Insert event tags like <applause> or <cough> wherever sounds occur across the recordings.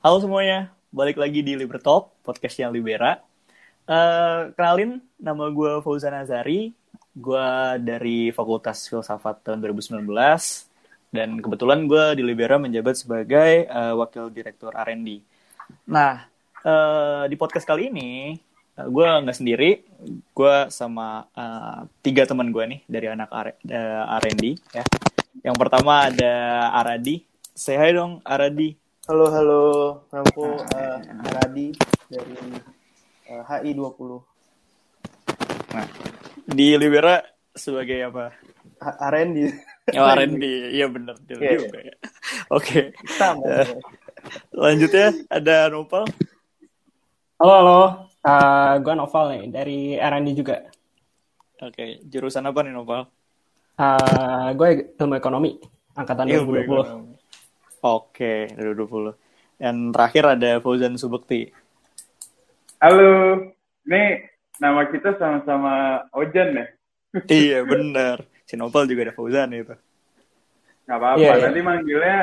Halo semuanya, balik lagi di Libertalk, podcastnya Libera. Uh, kenalin, nama gue Fauzan Azari, gue dari Fakultas Filsafat tahun 2019, dan kebetulan gue di Libera menjabat sebagai uh, Wakil Direktur R&D. Nah, uh, di podcast kali ini, uh, gue nggak sendiri, gue sama uh, tiga teman gue nih dari anak R&D. Ya. Yang pertama ada Aradi, say hi dong Aradi. Halo, halo. Aku uh, Aradi dari uh, HI 20. Nah, di Libera sebagai apa? R&D. Oh, R&D. Iya benar yeah. juga ya. Oke. Okay. Uh, lanjutnya ada Nopal. Halo, halo. Uh, gue Noval nih dari R&D juga. Oke, okay. jurusan apa nih Noval? Uh, gue ilmu ekonomi angkatan ilmu 2020. Ekonomi. Oke, 2020. Dan terakhir ada Fauzan Subekti. Halo, ini nama kita sama-sama Ojan ya? <laughs> iya, benar. Sinopal juga ada Fauzan itu. Gak apa-apa, yeah, iya. nanti yeah. manggilnya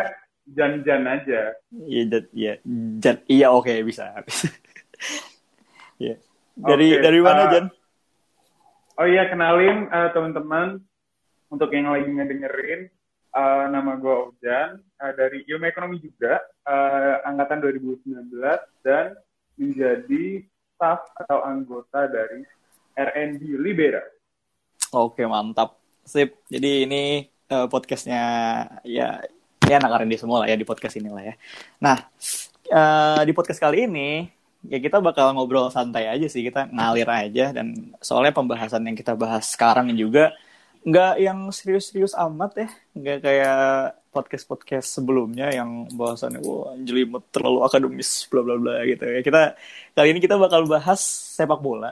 Jan-Jan aja. Iya, Jan, iya, Jan, iya oke okay, bisa. <laughs> Iya. Dari okay, dari mana uh, Jan? Oh iya, kenalin uh, teman-teman untuk yang lagi ngedengerin uh, nama gue Ojan uh, dari Ilmu Ekonomi juga uh, angkatan 2019 dan menjadi staff atau anggota dari RND Libera. Oke mantap, sip. Jadi ini uh, podcastnya ya ya anak R&D semua lah ya di podcast ini lah ya. Nah uh, di podcast kali ini ya kita bakal ngobrol santai aja sih kita ngalir aja dan soalnya pembahasan yang kita bahas sekarang juga nggak yang serius-serius amat ya. Nggak kayak podcast-podcast sebelumnya yang bahasannya wah jelimet terlalu akademis bla bla bla gitu ya. Kita kali ini kita bakal bahas sepak bola.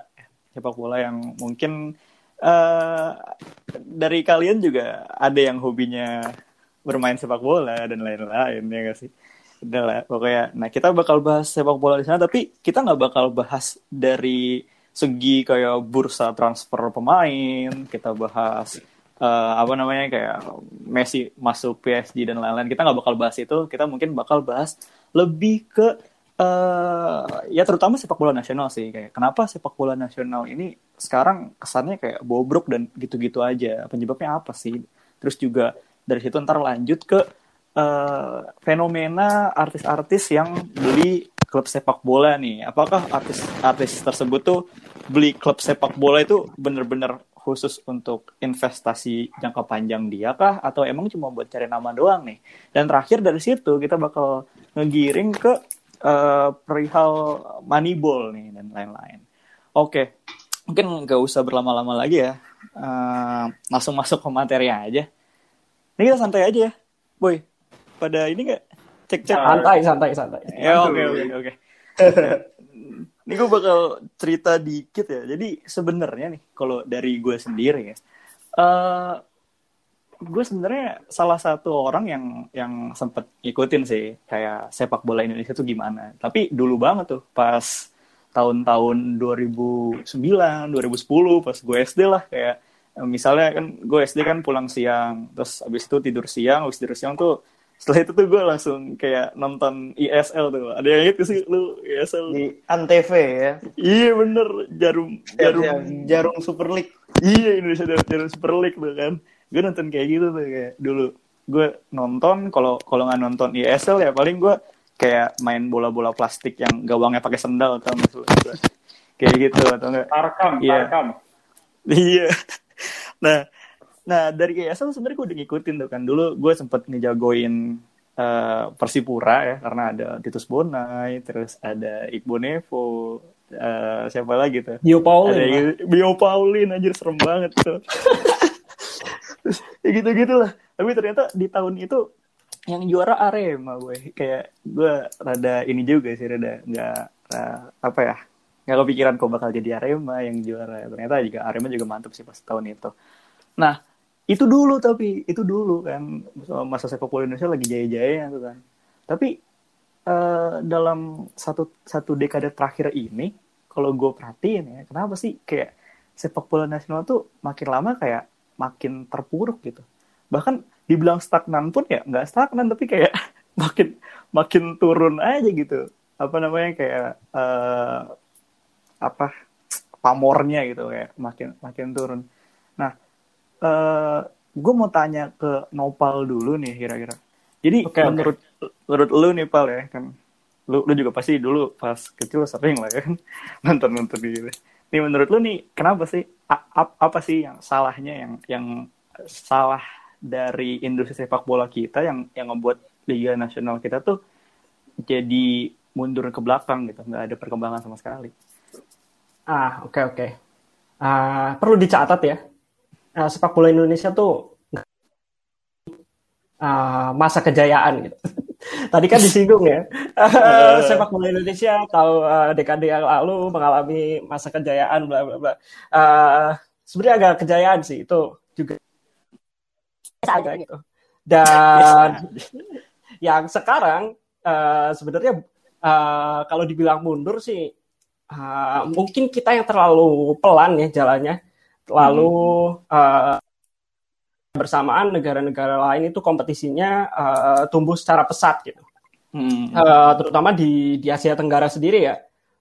Sepak bola yang mungkin uh, dari kalian juga ada yang hobinya bermain sepak bola dan lain-lain ya gak sih? Udah lah pokoknya. Nah kita bakal bahas sepak bola di sana tapi kita nggak bakal bahas dari segi kayak bursa transfer pemain, kita bahas uh, apa namanya kayak Messi masuk PSG dan lain-lain. Kita nggak bakal bahas itu, kita mungkin bakal bahas lebih ke uh, ya terutama sepak bola nasional sih kayak kenapa sepak bola nasional ini sekarang kesannya kayak bobrok dan gitu-gitu aja. Penyebabnya apa sih? Terus juga dari situ ntar lanjut ke uh, fenomena artis-artis yang beli klub sepak bola nih. Apakah artis-artis tersebut tuh beli klub sepak bola itu bener-bener khusus untuk investasi jangka panjang dia kah atau emang cuma buat cari nama doang nih? Dan terakhir dari situ kita bakal ngegiring ke uh, perihal Moneyball nih dan lain-lain. Oke, mungkin nggak usah berlama-lama lagi ya. Uh, langsung masuk ke materi aja. Ini kita santai aja ya, boy. Pada ini nggak cek cek. Santai santai santai. Ya oke oke oke. <laughs> Ini gue bakal cerita dikit ya. Jadi sebenarnya nih kalau dari gue sendiri ya uh, gue sebenarnya salah satu orang yang yang sempet ikutin sih kayak sepak bola Indonesia tuh gimana. Tapi dulu banget tuh pas tahun-tahun 2009 2010 pas gue SD lah kayak misalnya kan gue SD kan pulang siang terus abis itu tidur siang abis tidur siang tuh setelah itu tuh gue langsung kayak nonton ISL tuh. Ada yang itu sih lu ISL di Antv ya. Iya bener. Jarum jarum. ya, jarum Super League. Iya Indonesia jarum Super League tuh kan. Gue nonton kayak gitu tuh kayak dulu. Gue nonton kalau kalau nggak nonton ISL ya paling gue kayak main bola-bola plastik yang gawangnya pakai sendal atau kayak gitu atau enggak tarkam iya. tarkam. Iya. Nah Nah dari ESL sebenarnya gue udah ngikutin tuh kan dulu gue sempet ngejagoin uh, Persipura ya karena ada Titus Bonai, terus ada Iqbal Nevo, uh, siapa lagi tuh? Bio Paulin. Ada Bio Paulin anjir serem banget tuh. <laughs> ya gitu gitulah. Tapi ternyata di tahun itu yang juara Arema gue kayak gue rada ini juga sih rada nggak uh, apa ya nggak kepikiran kok bakal jadi Arema yang juara ternyata juga Arema juga mantap sih pas tahun itu nah itu dulu tapi itu dulu kan masa sepak bola Indonesia lagi jaya-jaya tuh kan. Tapi uh, dalam satu satu dekade terakhir ini kalau gue perhatiin ya kenapa sih kayak sepak bola nasional tuh makin lama kayak makin terpuruk gitu? Bahkan dibilang stagnan pun ya nggak stagnan tapi kayak <laughs> makin makin turun aja gitu. Apa namanya kayak uh, apa pamornya gitu kayak makin makin turun uh, eh, gue mau tanya ke Nopal dulu nih kira-kira jadi okay, menurut okay. menurut lu nih Pal ya kan lu lu juga pasti dulu pas kecil sering lah ya kan <laughs> nonton nonton gitu nih menurut lu nih kenapa sih a, apa sih yang salahnya yang yang salah dari industri sepak bola kita yang yang membuat liga nasional kita tuh jadi mundur ke belakang gitu nggak ada perkembangan sama sekali ah oke okay, oke okay. uh, perlu dicatat ya uh, sepak bola Indonesia tuh uh, masa kejayaan gitu. <laughs> Tadi kan disinggung ya. Uh, <laughs> sepak bola Indonesia tahu uh, dekade yang lalu mengalami masa kejayaan bla bla bla. Uh, sebenarnya agak kejayaan sih itu juga. Agak dan <laughs> yang sekarang uh, sebenarnya uh, kalau dibilang mundur sih uh, mungkin kita yang terlalu pelan ya jalannya lalu uh, bersamaan negara-negara lain itu kompetisinya uh, tumbuh secara pesat gitu hmm. uh, terutama di di Asia Tenggara sendiri ya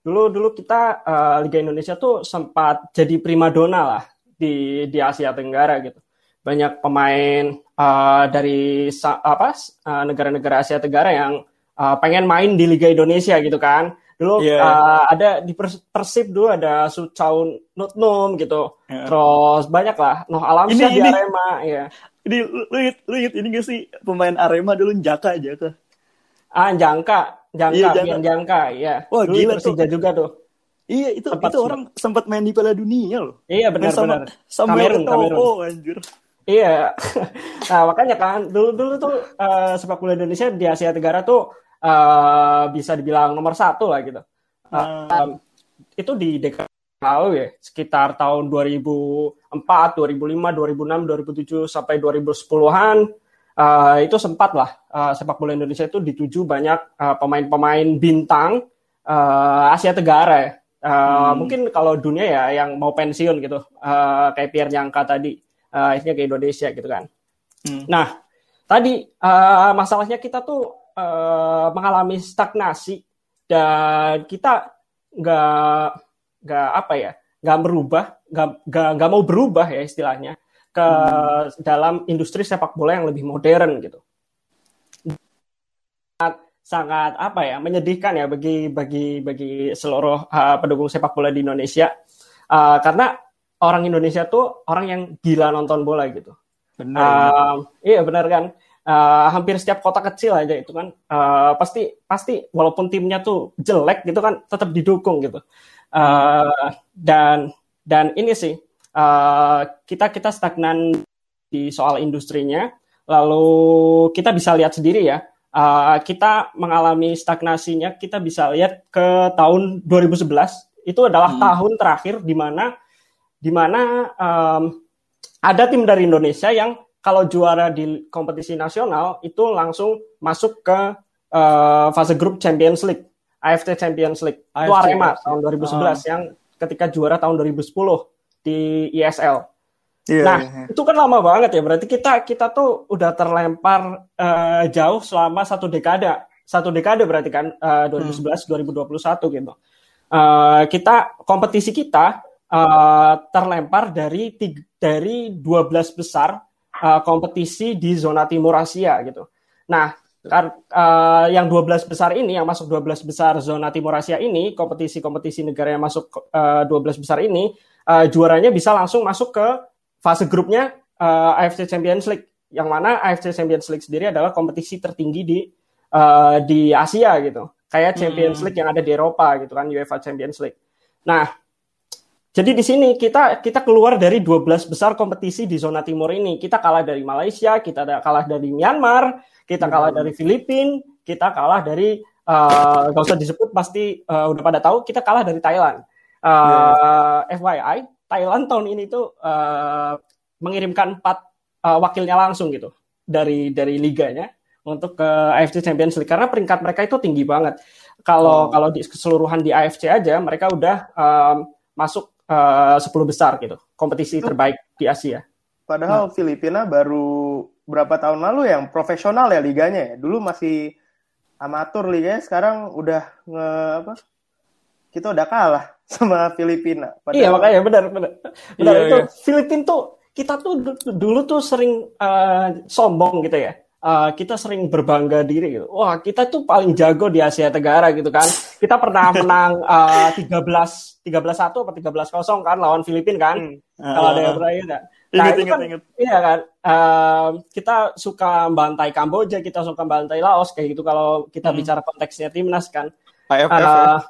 dulu dulu kita uh, Liga Indonesia tuh sempat jadi primadona lah di di Asia Tenggara gitu banyak pemain uh, dari apa uh, negara-negara Asia Tenggara yang uh, pengen main di Liga Indonesia gitu kan. Dulu yeah. uh, ada di Persib dulu ada Sucaun Nutnum gitu. Yeah. Terus banyak lah Noh Alamsyah di Arema ya. Ini lu, lu, lu ini gak sih pemain Arema dulu Jaka aja ke? Ah Jangka, Jangka, iya, Jangka. Jangka, ya. Wah dulu gila tuh. juga tuh. Iya itu sempat itu orang sempat main di Piala Dunia loh. Iya benar benar. Sama Kamerun, Kamerun. Oh anjir. Iya. <laughs> nah, makanya kan dulu dulu tuh uh, sepak bola Indonesia di Asia Tenggara tuh uh, bisa dibilang nomor satu lah gitu. Uh, um, itu di dekade lalu ya, sekitar tahun 2004, 2005, 2006, 2007 sampai 2010-an uh, itu sempat lah uh, sepak bola Indonesia itu dituju banyak pemain-pemain uh, bintang uh, Asia Tenggara ya. Uh, hmm. Mungkin kalau dunia ya yang mau pensiun gitu, uh, kayak Pierre Nyangka tadi uh, akhirnya ke Indonesia gitu kan. Hmm. Nah, tadi uh, masalahnya kita tuh uh, mengalami stagnasi dan kita nggak nggak apa ya nggak berubah nggak nggak mau berubah ya istilahnya ke hmm. dalam industri sepak bola yang lebih modern gitu sangat, sangat apa ya menyedihkan ya bagi bagi bagi seluruh uh, pendukung sepak bola di Indonesia uh, karena orang Indonesia tuh orang yang gila nonton bola gitu. Benar. Uh, iya benar kan. Uh, hampir setiap kota kecil aja itu kan uh, pasti pasti walaupun timnya tuh jelek gitu kan tetap didukung gitu. Uh, dan dan ini sih uh, kita kita stagnan di soal industrinya. Lalu kita bisa lihat sendiri ya. Uh, kita mengalami stagnasinya kita bisa lihat ke tahun 2011 itu adalah hmm. tahun terakhir di mana di mana um, ada tim dari Indonesia yang kalau juara di kompetisi nasional itu langsung masuk ke uh, fase grup Champions League, AFC Champions League. AFC, itu Arema AFC. tahun 2011 uh. Ah. yang ketika juara tahun 2010 di ISL. Yeah, nah, yeah, yeah. itu kan lama banget ya. Berarti kita kita tuh udah terlempar uh, jauh selama satu dekade. Satu dekade berarti kan uh, 2011 hmm. 2021 gitu. Uh, kita kompetisi kita uh, terlempar dari dari 12 besar uh, kompetisi di zona timur Asia gitu. Nah, uh, yang 12 besar ini yang masuk 12 besar zona timur Asia ini, kompetisi-kompetisi negara yang masuk uh, 12 besar ini uh, juaranya bisa langsung masuk ke fase grupnya uh, AFC Champions League. Yang mana AFC Champions League sendiri adalah kompetisi tertinggi di uh, di Asia gitu. Kayak Champions hmm. League yang ada di Eropa gitu kan, UEFA Champions League. Nah, jadi di sini kita kita keluar dari 12 besar kompetisi di zona timur ini. Kita kalah dari Malaysia, kita kalah dari Myanmar, kita kalah dari Filipina, kita kalah dari uh, gak usah disebut pasti uh, udah pada tahu kita kalah dari Thailand. Uh, yeah. FYI, Thailand tahun ini tuh uh, mengirimkan empat uh, wakilnya langsung gitu dari dari liganya untuk ke AFC Champions League karena peringkat mereka itu tinggi banget. Kalau oh. kalau di keseluruhan di AFC aja mereka udah um, masuk uh, eh, 10 besar gitu, kompetisi terbaik di Asia. Padahal nah. Filipina baru berapa tahun lalu yang profesional ya liganya ya. Dulu masih amatur liga sekarang udah nge apa? Kita udah kalah <laughs> sama Filipina. Padahal... Iya makanya benar benar. Benar iya, itu iya. Filipina tuh kita tuh dulu tuh sering uh, sombong gitu ya uh, kita sering berbangga diri gitu. Wah, kita tuh paling jago di Asia Tenggara gitu kan. Kita pernah <laughs> menang uh, 13 13 1 atau 13 0 kan lawan Filipina kan. Hmm. Kalau ada yang pernah ingat. Nah, ingat, ingat, kan, ingat. Iya kan. Uh, kita suka bantai Kamboja, kita suka bantai Laos kayak gitu kalau kita hmm. bicara konteksnya timnas kan. AFF uh, ya?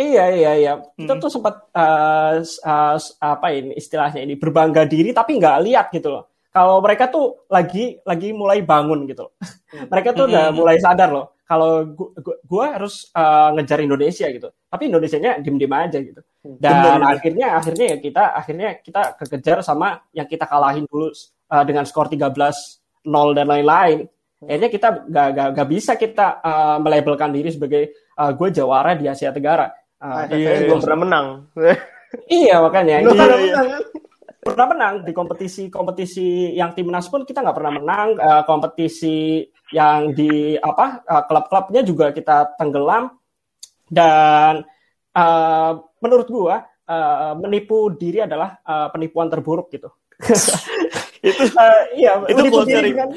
Iya iya iya. Hmm. Kita tuh sempat uh, uh, apa ini istilahnya ini berbangga diri tapi nggak lihat gitu loh kalau mereka tuh lagi lagi mulai bangun gitu. Hmm. mereka tuh udah hmm. mulai sadar loh kalau gua, gua, gua harus uh, ngejar Indonesia gitu. Tapi Indonesia-nya diem-diem aja gitu. Hmm. Dan Bener, akhirnya akhirnya ya kita akhirnya kita kekejar sama yang kita kalahin dulu uh, dengan skor 13 nol dan lain-lain. Akhirnya kita gak, gak, gak bisa kita uh, melabelkan diri sebagai uh, gue jawara di Asia Tenggara. Uh, iya, belum pernah menang. iya makanya. Iya, iya pernah menang di kompetisi-kompetisi yang timnas pun kita nggak pernah menang uh, kompetisi yang di apa uh, klub-klubnya juga kita tenggelam dan uh, menurut gua uh, menipu diri adalah uh, penipuan terburuk gitu <laughs> itu uh, <laughs> iya itu menipu diri kan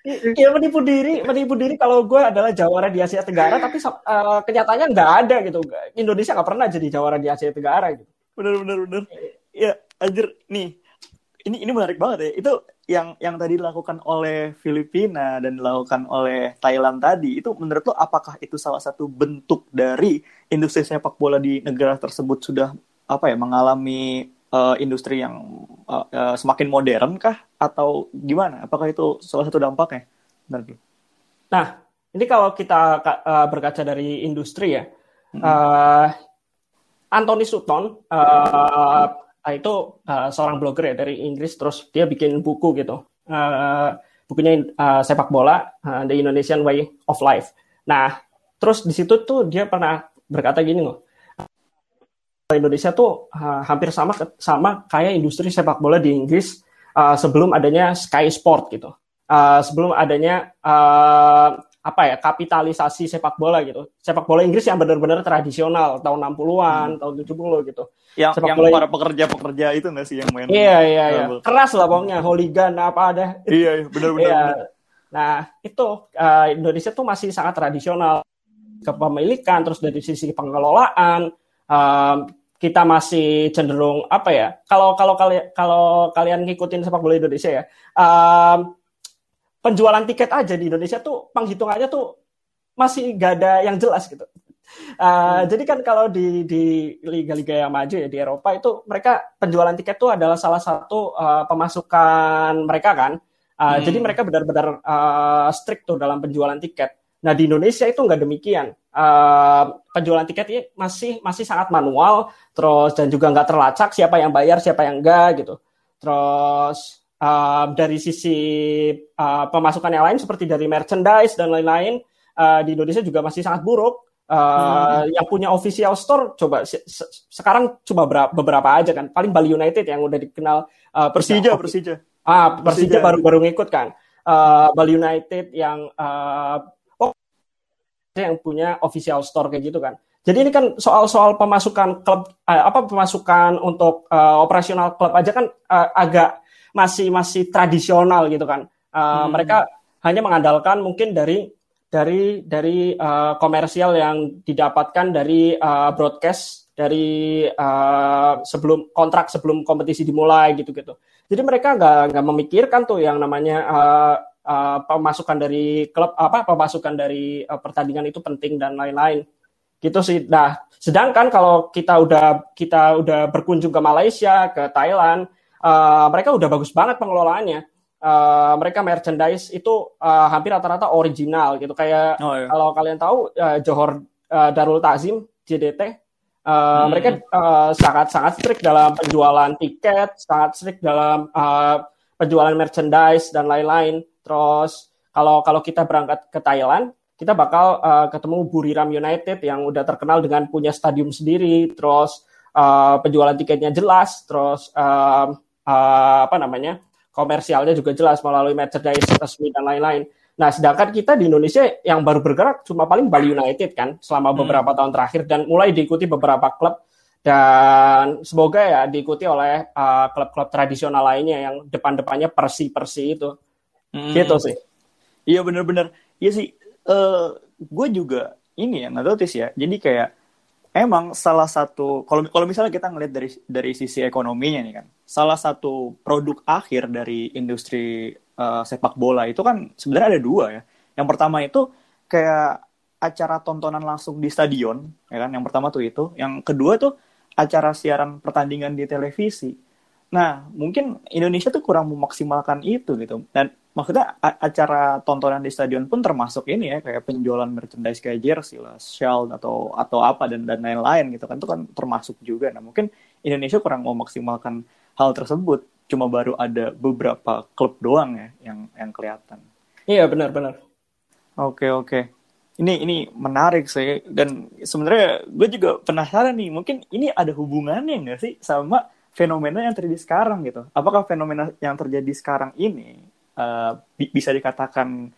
Iya menipu diri, menipu diri kalau gue adalah jawara di Asia Tenggara, tapi uh, kenyataannya nggak ada gitu. Indonesia nggak pernah jadi jawara di Asia Tenggara gitu. Bener bener bener. Ya, anjir nih. Ini ini menarik banget ya. Itu yang yang tadi dilakukan oleh Filipina dan dilakukan oleh Thailand tadi itu menurut lo apakah itu salah satu bentuk dari industri sepak bola di negara tersebut sudah apa ya mengalami uh, industri yang uh, uh, semakin modern kah? Atau gimana? Apakah itu salah satu dampaknya? Nah ini kalau kita uh, berkaca dari industri ya hmm. uh, Anthony Sutton uh, itu uh, seorang blogger ya dari Inggris terus dia bikin buku gitu. Uh, bukunya uh, sepak bola uh, The Indonesian Way of Life. Nah terus di situ tuh dia pernah berkata gini loh. Indonesia tuh uh, hampir sama sama kayak industri sepak bola di Inggris uh, sebelum adanya Sky Sport gitu. Uh, sebelum adanya apa ya kapitalisasi sepak bola gitu. Sepak bola Inggris yang benar-benar tradisional tahun 60-an, hmm. tahun 70 gitu. Yang sepak yang bola para pekerja-pekerja itu nggak sih yang main? Iya iya iya. Keras lah pokoknya hooligan apa ada. Iya, iya benar-benar. iya. Nah, itu uh, Indonesia tuh masih sangat tradisional kepemilikan terus dari sisi pengelolaan um, kita masih cenderung apa ya? Kalau kalau kalian kalau kalian ngikutin sepak bola Indonesia ya, um, penjualan tiket aja di Indonesia tuh penghitungannya tuh masih gak ada yang jelas gitu. Uh, hmm. Jadi kan kalau di di liga-liga yang maju ya di Eropa itu mereka penjualan tiket tuh adalah salah satu uh, pemasukan mereka kan. Uh, hmm. Jadi mereka benar-benar uh, strict tuh dalam penjualan tiket. Nah di Indonesia itu nggak demikian. Uh, penjualan tiket ini masih masih sangat manual, terus dan juga nggak terlacak siapa yang bayar siapa yang enggak gitu. Terus uh, dari sisi uh, pemasukan yang lain seperti dari merchandise dan lain-lain uh, di Indonesia juga masih sangat buruk. Uh, hmm. Yang punya official store coba se se sekarang cuma beberapa aja kan. Paling Bali United yang udah dikenal uh, Persija, Persija. Ah, Persija, baru-baru ngikut kan. Uh, Bali United yang uh, oh yang punya official store kayak gitu kan. Jadi ini kan soal-soal pemasukan klub uh, apa pemasukan untuk uh, operasional klub aja kan uh, agak masih masih tradisional gitu kan. Uh, hmm. Mereka hanya mengandalkan mungkin dari dari dari uh, komersial yang didapatkan dari uh, broadcast dari uh, sebelum kontrak sebelum kompetisi dimulai gitu-gitu. Jadi mereka nggak nggak memikirkan tuh yang namanya uh, uh, pemasukan dari klub apa pemasukan dari uh, pertandingan itu penting dan lain-lain gitu sih. Nah, sedangkan kalau kita udah kita udah berkunjung ke Malaysia, ke Thailand, uh, mereka udah bagus banget pengelolaannya. Uh, mereka merchandise itu uh, hampir rata-rata original gitu kayak oh, iya. kalau kalian tahu uh, Johor uh, Darul Tazim JDT uh, hmm. mereka uh, sangat sangat strict dalam penjualan tiket sangat strict dalam uh, penjualan merchandise dan lain-lain terus kalau kalau kita berangkat ke Thailand kita bakal uh, ketemu Buriram United yang udah terkenal dengan punya stadium sendiri terus uh, penjualan tiketnya jelas terus uh, uh, apa namanya komersialnya juga jelas melalui merchandise resmi dan lain-lain. Nah, sedangkan kita di Indonesia yang baru bergerak cuma paling Bali United kan selama hmm. beberapa hmm. tahun terakhir dan mulai diikuti beberapa klub dan semoga ya diikuti oleh uh, klub-klub tradisional lainnya yang depan-depannya Persi-Persi itu. Hmm. Gitu sih. Iya bener-bener. Iya sih. Uh, gue juga ini ya notice ya. Jadi kayak emang salah satu kalau kalau misalnya kita ngelihat dari dari sisi ekonominya nih kan, salah satu produk akhir dari industri uh, sepak bola itu kan sebenarnya ada dua ya. Yang pertama itu kayak acara tontonan langsung di stadion, ya kan? Yang pertama tuh itu. Yang kedua tuh acara siaran pertandingan di televisi. Nah, mungkin Indonesia tuh kurang memaksimalkan itu gitu. Dan maksudnya acara tontonan di stadion pun termasuk ini ya kayak penjualan merchandise kayak jersey lah, shell atau atau apa dan dan lain-lain gitu kan itu kan termasuk juga. Nah mungkin Indonesia kurang memaksimalkan hal tersebut. Cuma baru ada beberapa klub doang ya yang yang kelihatan. Iya benar-benar. Oke oke. Ini ini menarik sih dan sebenarnya gue juga penasaran nih mungkin ini ada hubungannya nggak sih sama fenomena yang terjadi sekarang gitu? Apakah fenomena yang terjadi sekarang ini uh, bi bisa dikatakan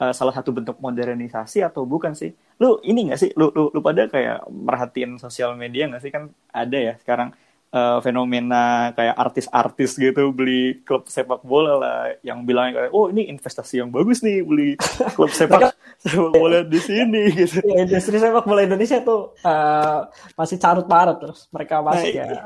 uh, salah satu bentuk modernisasi atau bukan sih? Lu ini nggak sih? Lu, lu lu pada kayak merhatiin sosial media nggak sih kan ada ya sekarang uh, fenomena kayak artis-artis gitu beli klub sepak bola lah yang bilang kayak oh ini investasi yang bagus nih beli klub sepak <laughs> sepak bola di sini <laughs> gitu. Ya, industri sepak bola Indonesia tuh uh, masih carut marut terus mereka masih nah, ya.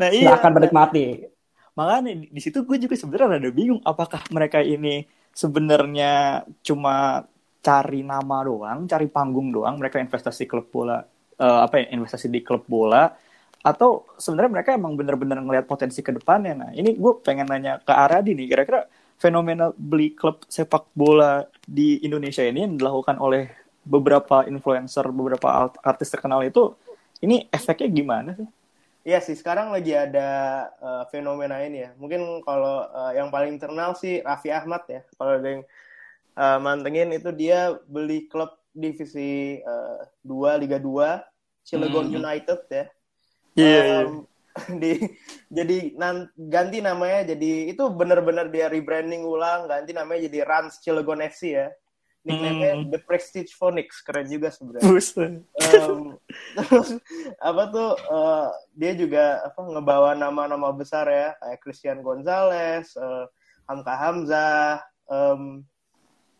Nah iya. akan menikmati makanya di, di situ gue juga sebenarnya ada bingung apakah mereka ini sebenarnya cuma cari nama doang, cari panggung doang, mereka investasi klub bola uh, apa ya investasi di klub bola atau sebenarnya mereka emang bener-bener ngelihat potensi ke depannya. Nah, ini gue pengen nanya ke Aradi nih, kira-kira fenomena beli klub sepak bola di Indonesia ini yang dilakukan oleh beberapa influencer, beberapa artis terkenal itu, ini efeknya gimana sih? Iya sih, sekarang lagi ada uh, fenomena ini ya. Mungkin kalau uh, yang paling terkenal sih Raffi Ahmad ya. Kalau ada yang uh, mantengin itu dia beli klub divisi uh, 2 Liga 2 Cilegon hmm. United ya. Iya. Yeah, um, yeah. <laughs> di jadi nan, ganti namanya jadi itu benar-benar dia rebranding ulang, ganti namanya jadi Rans Cilegon FC ya nickname-nya hmm. The Prestige Phonics keren juga sebenarnya. um, <laughs> terus apa tuh uh, dia juga apa ngebawa nama-nama besar ya kayak Christian Gonzalez, uh, Hamka Hamzah, um,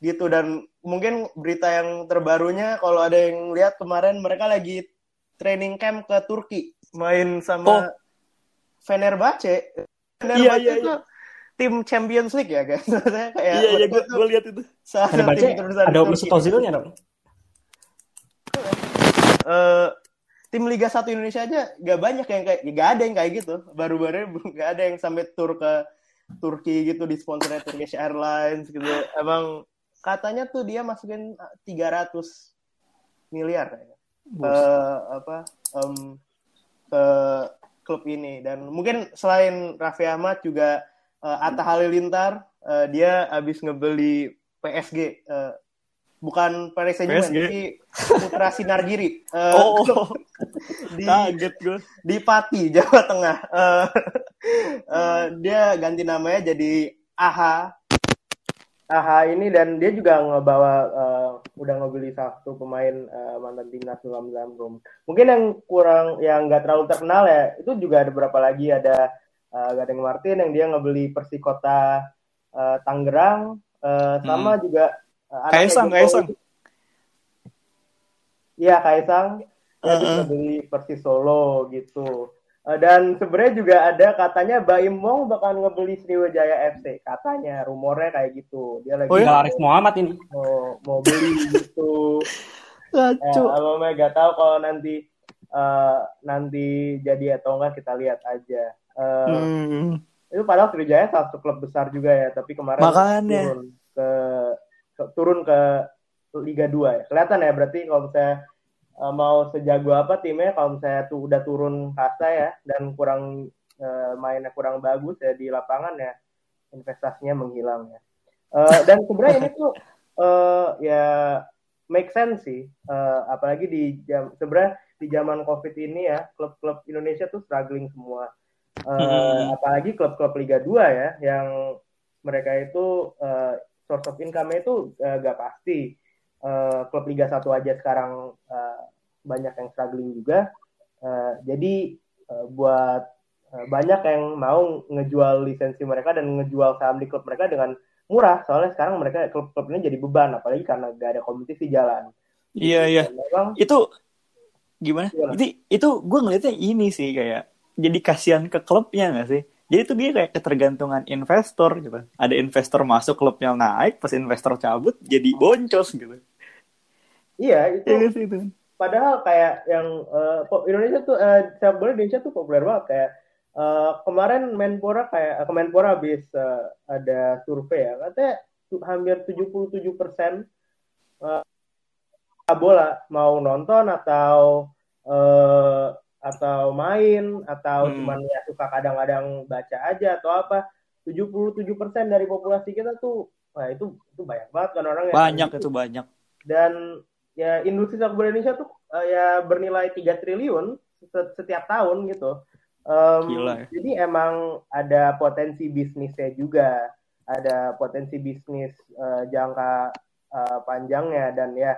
gitu dan mungkin berita yang terbarunya kalau ada yang lihat kemarin mereka lagi training camp ke Turki main sama oh. Fenerbahce. Fenerbahce iya, iya, iya tim Champions League ya <laughs> guys. kayak iya iya gue, gue lihat itu. Ada baca ada Mesut Ozilnya dong. Uh, tim Liga 1 Indonesia aja gak banyak yang kayak gak ada yang kayak gitu. Baru-baru <laughs> gak ada yang sampai tur ke Turki gitu di sponsor Turkish Airlines gitu. Emang katanya tuh dia masukin 300 miliar kayaknya. Uh, apa um, ke klub ini dan mungkin selain Raffi Ahmad juga uh, Atta Halilintar uh, dia habis ngebeli PSG uh, bukan Paris Saint Germain tapi Putra Sinargiri. Uh, oh, <laughs> di kaget gue di Pati <laughs> Jawa Tengah. Uh, uh, dia ganti namanya jadi AHA AHA ini dan dia juga ngebawa uh, udah ngebeli satu pemain uh, mantan timnas dalam Zamrum. Mungkin yang kurang yang nggak terlalu terkenal ya itu juga ada beberapa lagi. Ada uh, Gading Martin yang dia ngebeli Persikota uh, Tangerang uh, sama hmm. juga uh, Kaisang Kaisang Iya Kaisang dia uh -uh. ngebeli Persis Solo gitu uh, dan sebenarnya juga ada katanya Baim Wong bakal ngebeli Sriwijaya FC katanya rumornya kayak gitu dia lagi oh, ya? Arif Muhammad ini mau mau beli gitu Gacu. Ya, kalau nggak tahu kalau nanti uh, nanti jadi atau enggak kita lihat aja. Uh, hmm. Itu padahal Sriwijaya salah satu klub besar juga ya, tapi kemarin Makanya. turun ke, ke turun ke Liga 2 ya. Kelihatan ya berarti kalau misalnya uh, mau sejago apa timnya kalau misalnya tuh udah turun kasta ya dan kurang uh, mainnya kurang bagus ya di lapangan ya investasinya menghilang ya. Uh, dan sebenarnya ini tuh uh, <laughs> ya make sense sih, uh, apalagi di jam sebenarnya di zaman covid ini ya klub-klub Indonesia tuh struggling semua Uh, apalagi klub-klub Liga 2 ya yang mereka itu uh, source of income-nya itu uh, gak pasti. Uh, klub Liga 1 aja sekarang uh, banyak yang struggling juga. Uh, jadi uh, buat uh, banyak yang mau ngejual lisensi mereka dan ngejual saham di klub mereka dengan murah. Soalnya sekarang mereka klub-klub ini jadi beban, apalagi karena gak ada kompetisi jalan. Iya iya. Memang, itu gimana? gimana? Itu itu gue ngeliatnya ini sih kayak jadi kasihan ke klubnya gak sih? Jadi itu dia kayak ketergantungan investor gitu. Ada investor masuk klubnya naik, pas investor cabut jadi boncos gitu. Iya itu. Iya itu. Padahal kayak yang uh, Indonesia tuh uh, sepak bola Indonesia tuh populer banget kayak uh, kemarin Menpora kayak uh, Menpora habis uh, ada survei ya katanya hampir 77 persen uh, bola mau nonton atau uh, atau main atau hmm. cuman ya suka kadang-kadang baca aja atau apa 77% dari populasi kita tuh wah itu itu banyak banget kan orang yang banyak itu. itu banyak dan ya industri sepak bola Indonesia tuh uh, ya bernilai 3 triliun setiap tahun gitu um, Gila, ya. jadi emang ada potensi bisnisnya juga ada potensi bisnis uh, jangka uh, panjangnya dan ya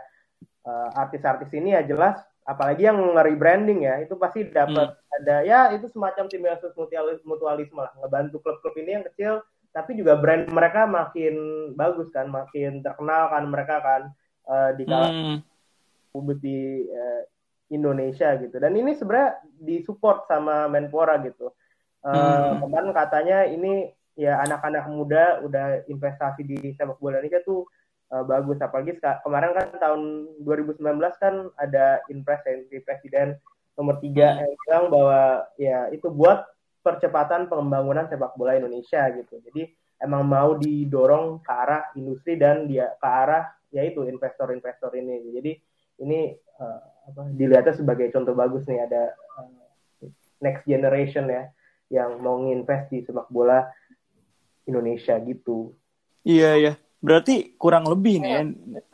artis-artis uh, ini ya jelas apalagi yang nge-rebranding ya itu pasti dapat hmm. ada ya itu semacam simbiosis mutualisme lah ngebantu klub-klub ini yang kecil tapi juga brand mereka makin bagus kan makin terkenal kan mereka kan uh, di kalangan hmm. di uh, Indonesia gitu dan ini sebenarnya disupport sama Menpora gitu uh, hmm. kemarin katanya ini ya anak-anak muda udah investasi di sepak bola Indonesia tuh uh, bagus. Apalagi kemarin kan tahun 2019 kan ada impres dari presiden nomor tiga hmm. yang bilang bahwa ya itu buat percepatan pengembangan sepak bola Indonesia gitu. Jadi emang mau didorong ke arah industri dan dia ke arah yaitu investor-investor ini. Jadi ini uh, apa, dilihatnya sebagai contoh bagus nih. Ada uh, next generation ya yang mau nginvest di sepak bola Indonesia gitu. Iya ya, Berarti kurang lebih nih, ya.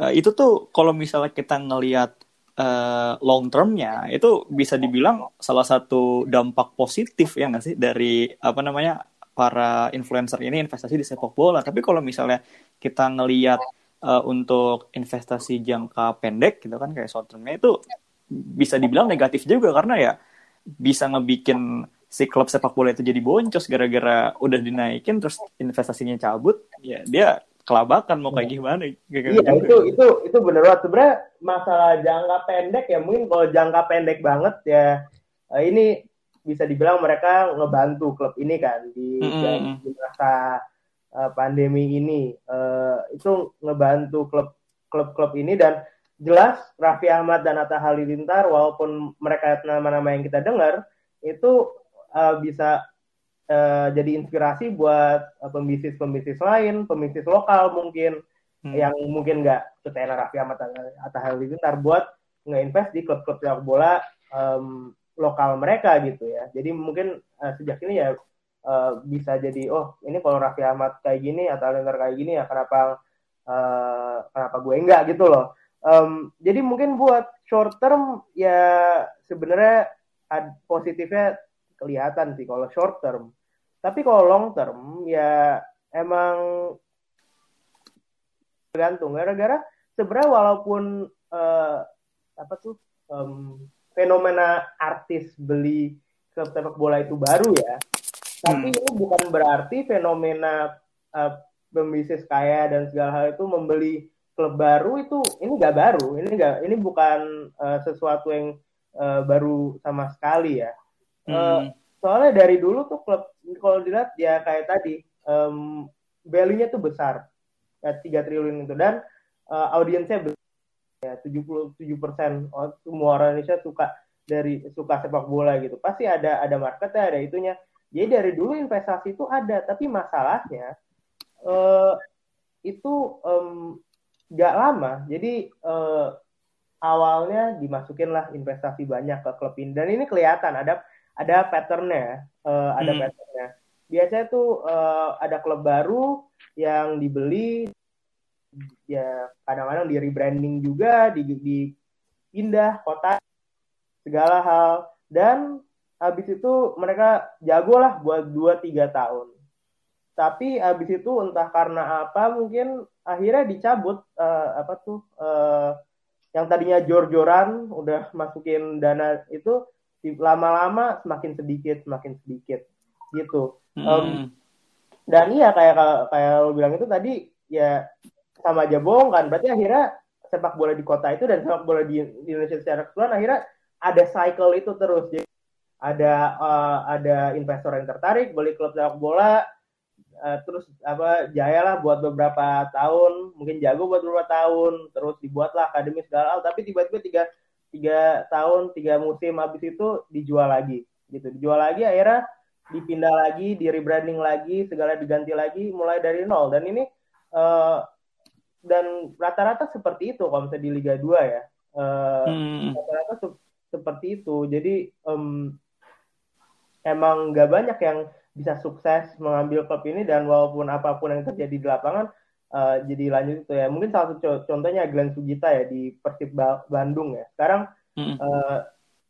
uh, itu tuh kalau misalnya kita ngelihat uh, long termnya, itu bisa dibilang salah satu dampak positif ya nggak sih dari apa namanya para influencer ini investasi di sepak bola. Tapi kalau misalnya kita ngelihat uh, untuk investasi jangka pendek gitu kan kayak short termnya itu bisa dibilang negatif juga karena ya bisa ngebikin si klub sepak bola itu jadi boncos gara-gara udah dinaikin terus investasinya cabut ya dia kelabakan mau kayak iya. gimana iya itu itu itu bener banget sebenarnya masalah jangka pendek ya mungkin kalau jangka pendek banget ya eh, ini bisa dibilang mereka ngebantu klub ini kan di, mm -hmm. di masa uh, pandemi ini uh, itu ngebantu klub klub-klub ini dan jelas Raffi Ahmad dan Atta Halilintar walaupun mereka nama-nama yang kita dengar itu uh, bisa uh, jadi inspirasi buat pembisnis-pembisnis lain, pembisnis lokal mungkin hmm. yang mungkin nggak setenar Raffi Ahmad atau Halilintar buat nge-invest di klub-klub sepak bola um, lokal mereka gitu ya. Jadi mungkin uh, sejak ini ya uh, bisa jadi oh ini kalau Raffi Ahmad kayak gini atau Halilintar kayak gini ya kenapa uh, kenapa gue enggak gitu loh. Um, jadi mungkin buat short term ya sebenarnya positifnya kelihatan sih kalau short term tapi kalau long term ya emang tergantung gara-gara sebenarnya walaupun uh, apa tuh um, fenomena artis beli klub sepak bola itu baru ya tapi hmm. ini bukan berarti fenomena uh, pembisnis kaya dan segala hal itu membeli klub baru itu ini nggak baru ini nggak ini bukan uh, sesuatu yang uh, baru sama sekali ya hmm. uh, soalnya dari dulu tuh klub kalau dilihat ya kayak tadi um, value-nya tuh besar. Ya tiga triliun itu. Dan uh, audiensnya besar ya 77 persen. Oh, semua orang Indonesia suka dari suka sepak bola gitu. Pasti ada ada marketnya ada itunya. Jadi dari dulu investasi itu ada. Tapi masalahnya uh, itu um, gak lama. Jadi uh, awalnya dimasukin lah investasi banyak ke klub ini. Dan ini kelihatan ada ada patternnya, uh, ada hmm. patternnya. Biasanya tuh uh, ada klub baru yang dibeli, ya kadang-kadang di rebranding juga, di, di pindah kota, segala hal. Dan habis itu mereka jago lah buat 2-3 tahun. Tapi habis itu entah karena apa mungkin akhirnya dicabut uh, apa tuh uh, yang tadinya jor-joran udah masukin dana itu lama-lama semakin sedikit semakin sedikit. Gitu. Hmm. um, dan iya kayak kayak lo bilang itu tadi ya sama aja bohong kan. Berarti akhirnya sepak bola di kota itu dan sepak bola di, Indonesia secara keseluruhan akhirnya ada cycle itu terus. Jadi ada uh, ada investor yang tertarik beli klub sepak bola uh, terus apa jaya lah buat beberapa tahun. Mungkin jago buat beberapa tahun terus dibuatlah akademi segala hal. Tapi tiba-tiba tiga tiga tahun tiga musim habis itu dijual lagi gitu dijual lagi akhirnya dipindah lagi di rebranding lagi segala diganti lagi mulai dari nol dan ini uh, dan rata-rata seperti itu kalau misalnya di Liga 2 ya. Uh, hmm. Rata-rata se seperti itu. Jadi um, emang gak banyak yang bisa sukses mengambil klub ini dan walaupun apa pun yang terjadi di lapangan uh, jadi lanjut itu ya. Mungkin salah satu contohnya Glenn Sugita ya di Persib Bandung ya. Sekarang hmm. uh,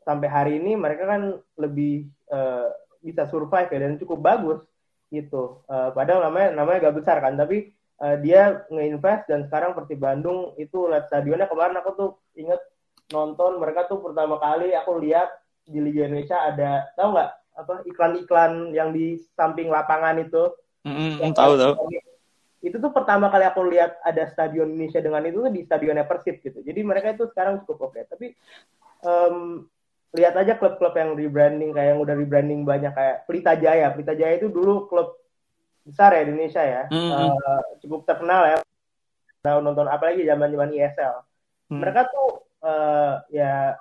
sampai hari ini mereka kan lebih uh, bisa survive ya dan cukup bagus gitu. Uh, padahal namanya namanya gak besar kan, tapi uh, dia ngeinvest dan sekarang Persib Bandung itu lihat stadionnya kemarin aku tuh inget nonton mereka tuh pertama kali aku lihat di Liga Indonesia ada tahu nggak apa iklan-iklan yang di samping lapangan itu mm, yang tahu tahu itu tuh pertama kali aku lihat ada stadion Indonesia dengan itu tuh di stadionnya Persib gitu. Jadi mereka itu sekarang cukup oke. Tapi um, lihat aja klub-klub yang rebranding kayak yang udah rebranding banyak kayak Pelita Jaya Pelita Jaya itu dulu klub besar ya di Indonesia ya. Mm -hmm. uh, cukup terkenal ya. Tahun nonton apalagi zaman zaman ISL mm. mereka tuh uh, ya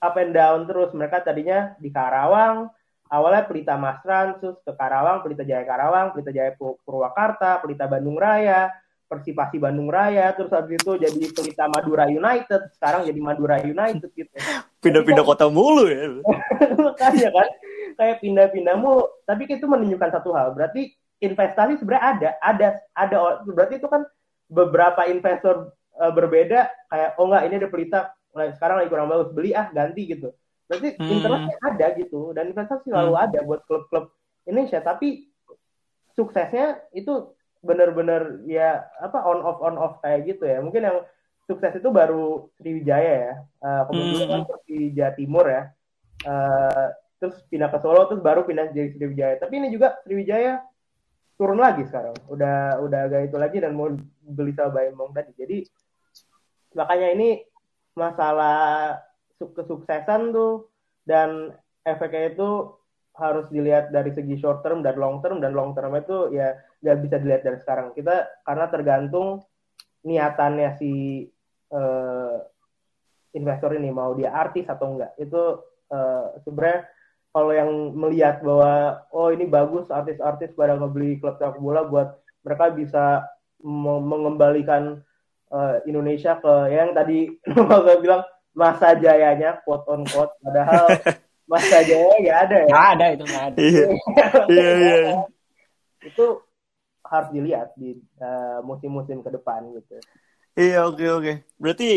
up and down terus. Mereka tadinya di Karawang awalnya Pelita Masran terus ke Karawang Pelita Jaya Karawang Pelita Jaya Purwakarta Pelita Bandung Raya Persipasi Bandung Raya terus habis itu jadi Pelita Madura United sekarang jadi Madura United gitu <laughs> pindah-pindah kota mulu ya <laughs> makanya kan kayak pindah-pindah mulu tapi itu menunjukkan satu hal berarti investasi sebenarnya ada, ada, ada. Berarti itu kan beberapa investor uh, berbeda kayak oh enggak ini ada pelita sekarang lagi kurang bagus beli ah ganti gitu. Berarti hmm. internetnya ada gitu dan investasi selalu hmm. ada buat klub-klub Indonesia. Tapi suksesnya itu benar-benar ya apa on off on off kayak gitu ya. Mungkin yang sukses itu baru Sriwijaya ya. Uh, kemudian hmm. kan di Jawa Timur ya. Uh, terus pindah ke Solo terus baru pindah jadi Sriwijaya. Tapi ini juga Sriwijaya turun lagi sekarang udah udah agak itu lagi dan mau beli sama Bayemong tadi jadi makanya ini masalah kesuksesan tuh. Dan efeknya itu harus dilihat dari segi short term dan long term. Dan long term itu ya nggak bisa dilihat dari sekarang. Kita karena tergantung niatannya si uh, investor ini mau dia artis atau enggak itu uh, sebenarnya kalau yang melihat bahwa oh ini bagus artis-artis pada ngebeli klub sepak bola buat mereka bisa mengembalikan uh, Indonesia ke yang tadi <laughs> saya bilang masa jayanya quote on quote padahal <laughs> masa jaya nggak ada ya nggak ada itu nggak ada iya <laughs> iya, iya. itu harus dilihat di uh, musim-musim ke depan gitu iya oke okay, oke okay. berarti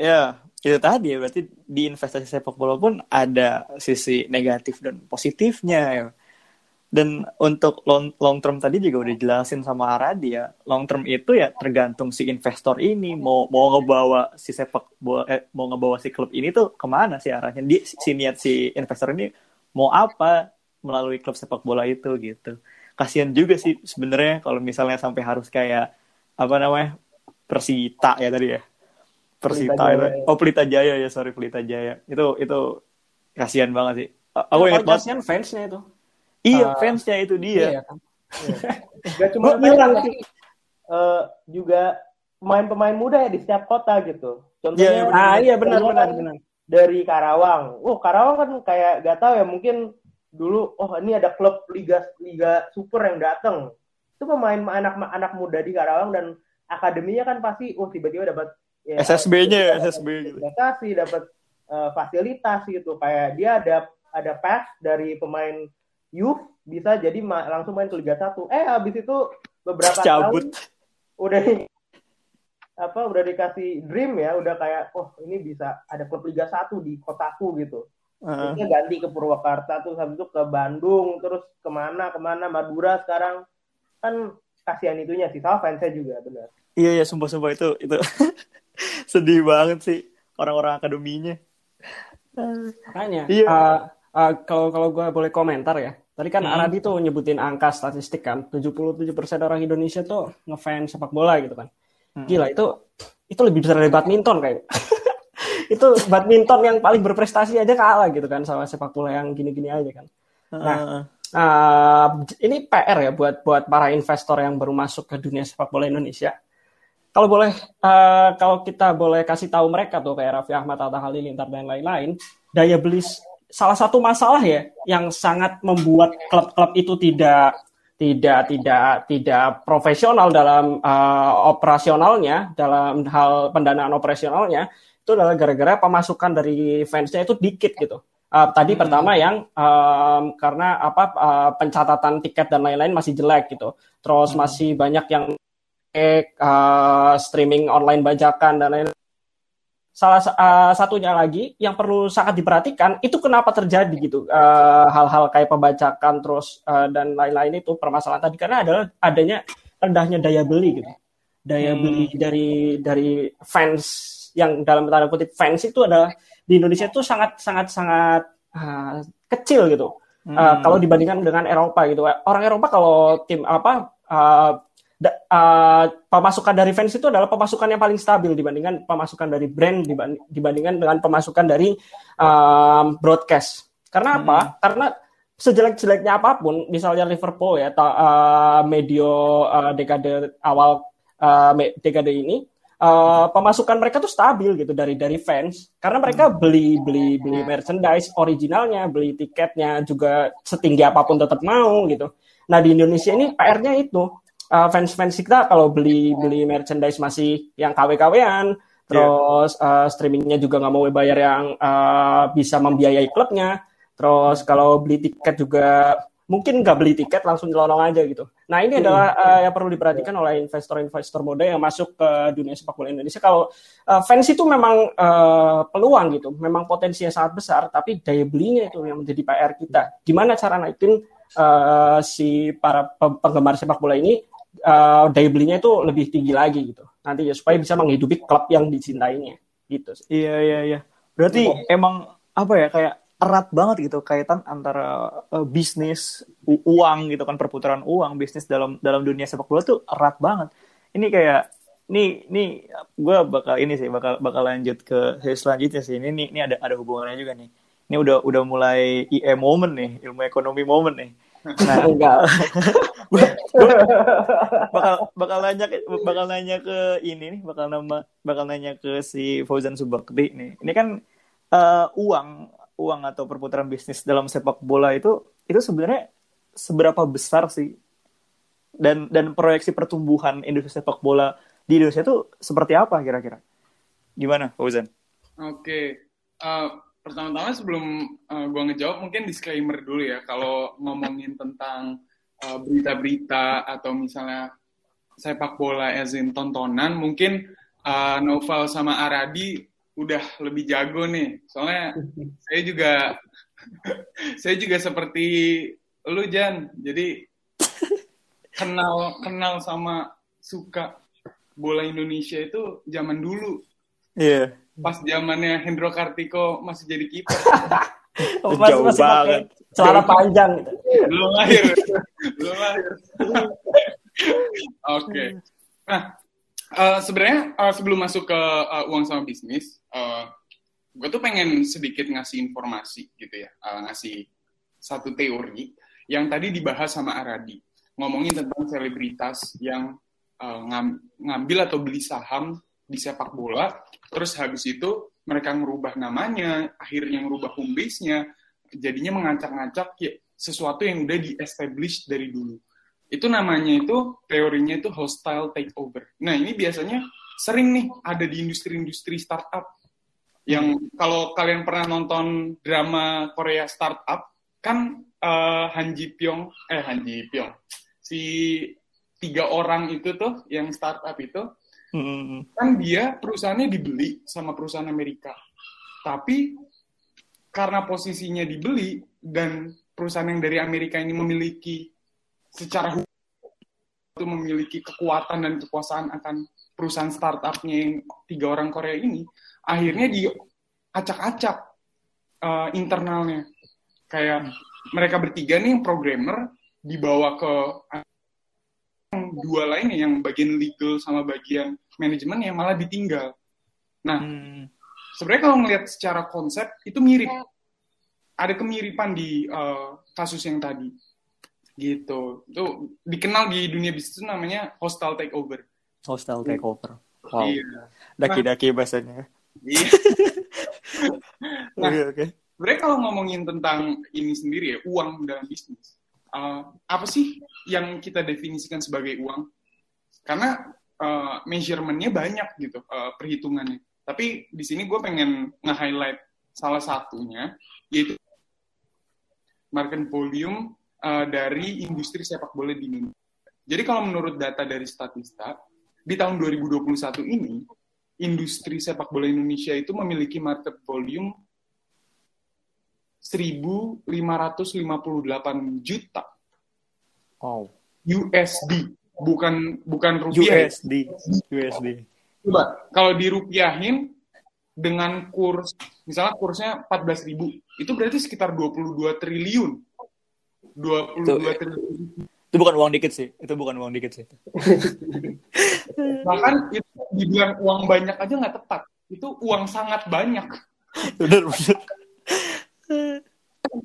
ya itu tadi ya berarti di investasi sepak bola pun ada sisi negatif dan positifnya ya. Dan untuk long, long term tadi juga udah jelasin sama Aradi ya. Long term itu ya tergantung si investor ini mau mau ngebawa si sepak bola eh, mau ngebawa si klub ini tuh ke mana sih arahnya. Dia si niat si investor ini mau apa melalui klub sepak bola itu gitu. Kasihan juga sih sebenarnya kalau misalnya sampai harus kayak apa namanya Persita ya tadi ya Persita itu. Oh Pelita Jaya ya sorry Pelita Jaya. Itu itu kasihan banget sih. Aku ingat banget. fansnya itu. Iya uh, fansnya itu dia. Iya, kan? Gak cuma bilang sih. Uh, juga pemain-pemain muda ya di setiap kota gitu. Contohnya, yeah, iya, ah iya benar benar benar. Dari Karawang. Oh Karawang kan kayak gak tahu ya mungkin dulu oh ini ada klub liga liga super yang datang. Itu pemain anak-anak muda di Karawang dan akademinya kan pasti oh tiba-tiba dapat ya, SSB-nya ya SSB gitu. Dapat uh, fasilitas gitu kayak dia ada ada pass dari pemain youth bisa jadi ma langsung main ke Liga 1. Eh habis itu beberapa <laughs> Cabut. tahun udah apa udah dikasih dream ya, udah kayak oh ini bisa ada klub Liga 1 di kotaku gitu. Uh. Terus ganti ke Purwakarta tuh habis itu ke Bandung terus ke mana ke mana Madura sekarang kan kasihan itunya sih sama fansnya juga benar iya iya sumpah sumpah itu itu <laughs> sedih banget sih orang-orang akademinya makanya iya. uh, uh, kalau kalau gue boleh komentar ya tadi kan hmm. Aradi tuh nyebutin angka statistik kan 77% orang Indonesia tuh ngefans sepak bola gitu kan hmm. gila itu itu lebih besar dari badminton kayak <laughs> itu badminton yang paling berprestasi aja kalah gitu kan sama sepak bola yang gini-gini aja kan nah uh. Uh, ini PR ya buat buat para investor yang baru masuk ke dunia sepak bola Indonesia kalau boleh uh, kalau kita boleh kasih tahu mereka tuh kayak Raffi Ahmad, Atta Halilintar dan lain-lain, daya beli salah satu masalah ya yang sangat membuat klub-klub itu tidak tidak tidak tidak profesional dalam uh, operasionalnya dalam hal pendanaan operasionalnya itu adalah gara-gara pemasukan dari fansnya itu dikit gitu. Uh, tadi hmm. pertama yang um, karena apa uh, pencatatan tiket dan lain-lain masih jelek gitu. Terus hmm. masih banyak yang uh, streaming online bajakan dan lain salah uh, satunya lagi yang perlu sangat diperhatikan itu kenapa terjadi gitu hal hal-hal kayak pembajakan terus uh, dan lain-lain itu permasalahan tadi karena adalah adanya rendahnya daya beli gitu daya hmm. beli dari dari fans yang dalam tanda kutip fans itu adalah di Indonesia itu sangat sangat sangat uh, kecil gitu hmm. uh, kalau dibandingkan dengan Eropa gitu orang Eropa kalau tim apa uh, uh, pemasukan dari fans itu adalah pemasukan yang paling stabil dibandingkan pemasukan dari brand dibandingkan dengan pemasukan dari um, broadcast. Karena apa? Hmm. Karena sejelek-jeleknya apa pun, misalnya Liverpool ya, ta, uh, medio uh, dekade awal uh, dekade ini, uh, pemasukan mereka tuh stabil gitu dari dari fans karena mereka hmm. beli beli beli merchandise originalnya, beli tiketnya juga setinggi apa pun tetap mau gitu. Nah di Indonesia ini PR-nya itu uh, fans-fans kita kalau beli beli merchandise masih yang KW-KWan, terus yeah. uh, streamingnya juga nggak mau bayar yang uh, bisa membiayai klubnya, terus kalau beli tiket juga mungkin nggak beli tiket langsung nyelonong aja gitu. Nah ini adalah uh, yang perlu diperhatikan oleh investor-investor muda yang masuk ke dunia sepak bola Indonesia. Kalau uh, fans itu memang uh, peluang gitu, memang potensinya sangat besar, tapi daya belinya itu yang menjadi PR kita. Gimana cara naikin uh, si para penggemar sepak bola ini uh, daya belinya itu lebih tinggi lagi gitu nanti ya supaya bisa menghidupi klub yang dicintainya gitu sih. Iya iya iya. Berarti oh. emang apa ya kayak erat banget gitu kaitan antara uh, bisnis uang gitu kan perputaran uang bisnis dalam dalam dunia sepak bola tuh erat banget. Ini kayak ini ini gue bakal ini sih bakal bakal lanjut ke selanjutnya sih ini ini, ini ada ada hubungannya juga nih. Ini udah udah mulai IE moment nih ilmu ekonomi moment nih Nah, <laughs> enggak. bakal bakal nanya bakal nanya ke ini nih, bakal nama bakal nanya ke si Fauzan Subakti nih. Ini kan uh, uang uang atau perputaran bisnis dalam sepak bola itu itu sebenarnya seberapa besar sih dan dan proyeksi pertumbuhan industri sepak bola di Indonesia itu seperti apa kira-kira? Gimana, Fauzan? Oke, okay. uh, eh, pertama-tama sebelum uh, eh, gue ngejawab mungkin disclaimer dulu ya. Kalau ngomongin tentang uh, berita-berita atau misalnya sepak bola as in tontonan mungkin uh, Novel sama Aradi udah lebih jago nih. Soalnya <laughs> saya juga <laughs> saya juga seperti lu Jan. Jadi kenal kenal sama suka bola Indonesia itu zaman dulu. Iya. yeah pas zamannya Hendro Kartiko masih jadi kiper. <laughs> oh, masih, Jauh masih banget. celana panjang gitu. Belum lahir. Belum lahir. <laughs> Oke. okay. Nah, uh, sebenarnya uh, sebelum masuk ke uh, uang sama bisnis, uh, gue tuh pengen sedikit ngasih informasi gitu ya, uh, ngasih satu teori yang tadi dibahas sama Aradi, ngomongin tentang selebritas yang uh, ngam, ngambil atau beli saham di sepak bola, terus habis itu mereka merubah namanya, akhirnya merubah home jadinya mengacak-ngacak ya, sesuatu yang udah di-establish dari dulu. Itu namanya itu, teorinya itu hostile takeover. Nah, ini biasanya sering nih ada di industri-industri startup. Yang kalau kalian pernah nonton drama Korea startup, kan uh, Han Ji Pyong, eh Han Ji Pyong, si tiga orang itu tuh yang startup itu, Hmm. Kan dia perusahaannya dibeli sama perusahaan Amerika. Tapi karena posisinya dibeli dan perusahaan yang dari Amerika ini memiliki secara hukum itu memiliki kekuatan dan kekuasaan akan perusahaan startupnya yang tiga orang Korea ini, akhirnya diacak-acak uh, internalnya. Kayak mereka bertiga nih yang programmer dibawa ke dua lainnya yang bagian legal sama bagian manajemen yang malah ditinggal. Nah, hmm. sebenarnya kalau ngelihat secara konsep itu mirip, ada kemiripan di uh, kasus yang tadi, gitu. Itu dikenal di dunia bisnis itu namanya hostile takeover. Hostile takeover. Wow. Iya. Daki-daki bahasanya. Iya. <laughs> nah, okay, okay. sebenarnya kalau ngomongin tentang ini sendiri ya, uang dalam bisnis, uh, apa sih yang kita definisikan sebagai uang? Karena uh, measurementnya banyak gitu uh, perhitungannya. Tapi di sini gue pengen nge-highlight salah satunya yaitu market volume uh, dari industri sepak bola di Indonesia. Jadi kalau menurut data dari Statista, di tahun 2021 ini industri sepak bola Indonesia itu memiliki market volume 1.558 juta. Wow. USD, bukan bukan rupiah. USD. USD. Coba kalau dirupiahin dengan kurs misalnya kursnya 14 ribu itu berarti sekitar 22 triliun 22 itu, triliun itu bukan uang dikit sih itu bukan uang dikit sih <laughs> bahkan itu dibilang uang banyak aja nggak tepat itu uang sangat banyak benar benar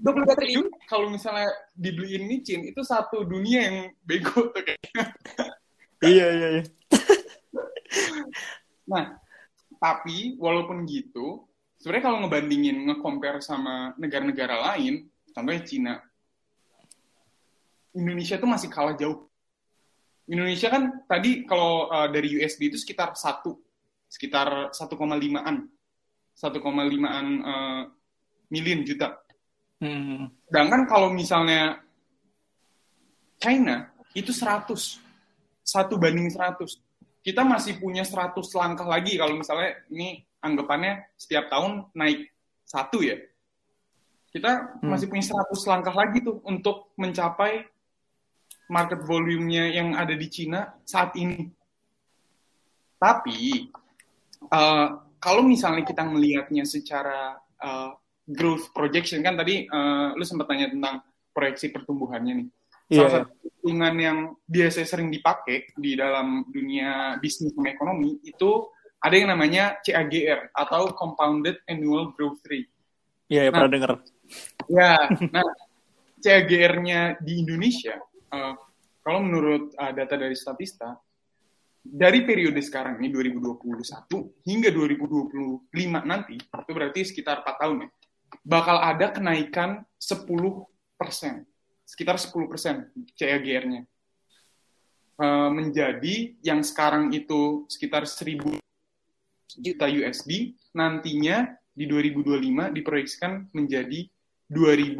23 triliun kalau misalnya dibeliin micin itu satu dunia yang bego tuh kayaknya. iya iya iya. nah, tapi walaupun gitu, sebenarnya kalau ngebandingin nge-compare sama negara-negara lain, contohnya Cina, Indonesia tuh masih kalah jauh. Indonesia kan tadi kalau uh, dari USD itu sekitar satu, sekitar 1,5an, 1,5an uh, million juta Hmm. Sedangkan kalau misalnya China itu 100, satu banding 100. Kita masih punya 100 langkah lagi kalau misalnya ini anggapannya setiap tahun naik satu ya. Kita hmm. masih punya 100 langkah lagi tuh untuk mencapai market volume-nya yang ada di Cina saat ini. Tapi uh, kalau misalnya kita melihatnya secara uh, growth projection kan tadi uh, lu sempat tanya tentang proyeksi pertumbuhannya nih. Yeah. Salah iya. satu hitungan yang biasa sering dipakai di dalam dunia bisnis dan ekonomi itu ada yang namanya CAGR atau Compounded Annual Growth Rate. Iya, yeah, yeah, nah, pernah dengar. Ya, nah CAGR-nya di Indonesia, uh, kalau menurut uh, data dari Statista, dari periode sekarang ini 2021 hingga 2025 nanti, itu berarti sekitar 4 tahun ya, bakal ada kenaikan 10 persen, sekitar 10 persen CAGR-nya. Uh, menjadi yang sekarang itu sekitar 1000 juta USD, nantinya di 2025 diproyeksikan menjadi 2000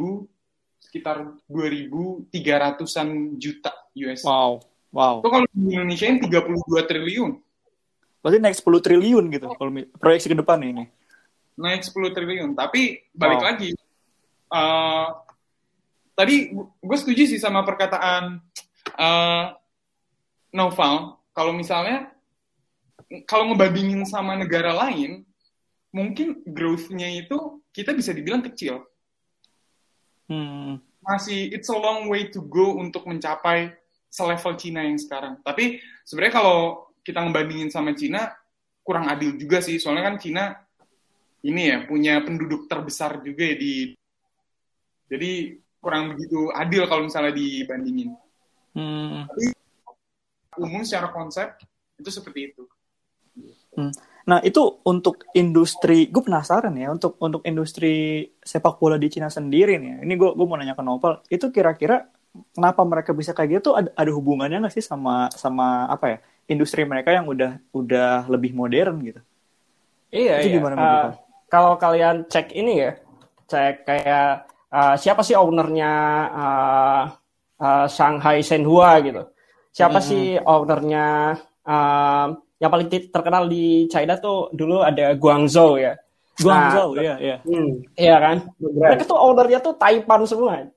sekitar 2.300-an juta USD. Wow, wow. Itu kalau di Indonesia ini 32 triliun. Berarti naik 10 triliun gitu kalau proyeksi ke depan ini naik 10 triliun. Tapi balik oh. lagi, uh, tadi gue setuju sih sama perkataan uh, Noval. Kalau misalnya kalau ngebandingin sama negara lain, mungkin growth-nya itu kita bisa dibilang kecil. Hmm. Masih it's a long way to go untuk mencapai selevel Cina yang sekarang. Tapi sebenarnya kalau kita ngebandingin sama Cina kurang adil juga sih. Soalnya kan Cina ini ya punya penduduk terbesar juga ya di jadi kurang begitu adil kalau misalnya dibandingin. Hmm. Tapi umum secara konsep itu seperti itu. Hmm. Nah itu untuk industri, gue penasaran ya untuk untuk industri sepak bola di Cina sendiri nih. Ini gue gue mau nanya ke Novel, itu kira-kira kenapa mereka bisa kayak gitu? Ada, ada hubungannya nggak sih sama sama apa ya industri mereka yang udah udah lebih modern gitu? Iya, itu iya. gimana uh, kalau kalian cek ini ya, cek kayak uh, siapa sih ownernya uh, uh, Shanghai Shenhua gitu. Siapa hmm. sih ownernya uh, yang paling terkenal di China tuh dulu ada Guangzhou ya. Guangzhou, nah, iya, iya. Hmm, iya kan? Mereka tuh ownernya tuh Taipan semua. <laughs>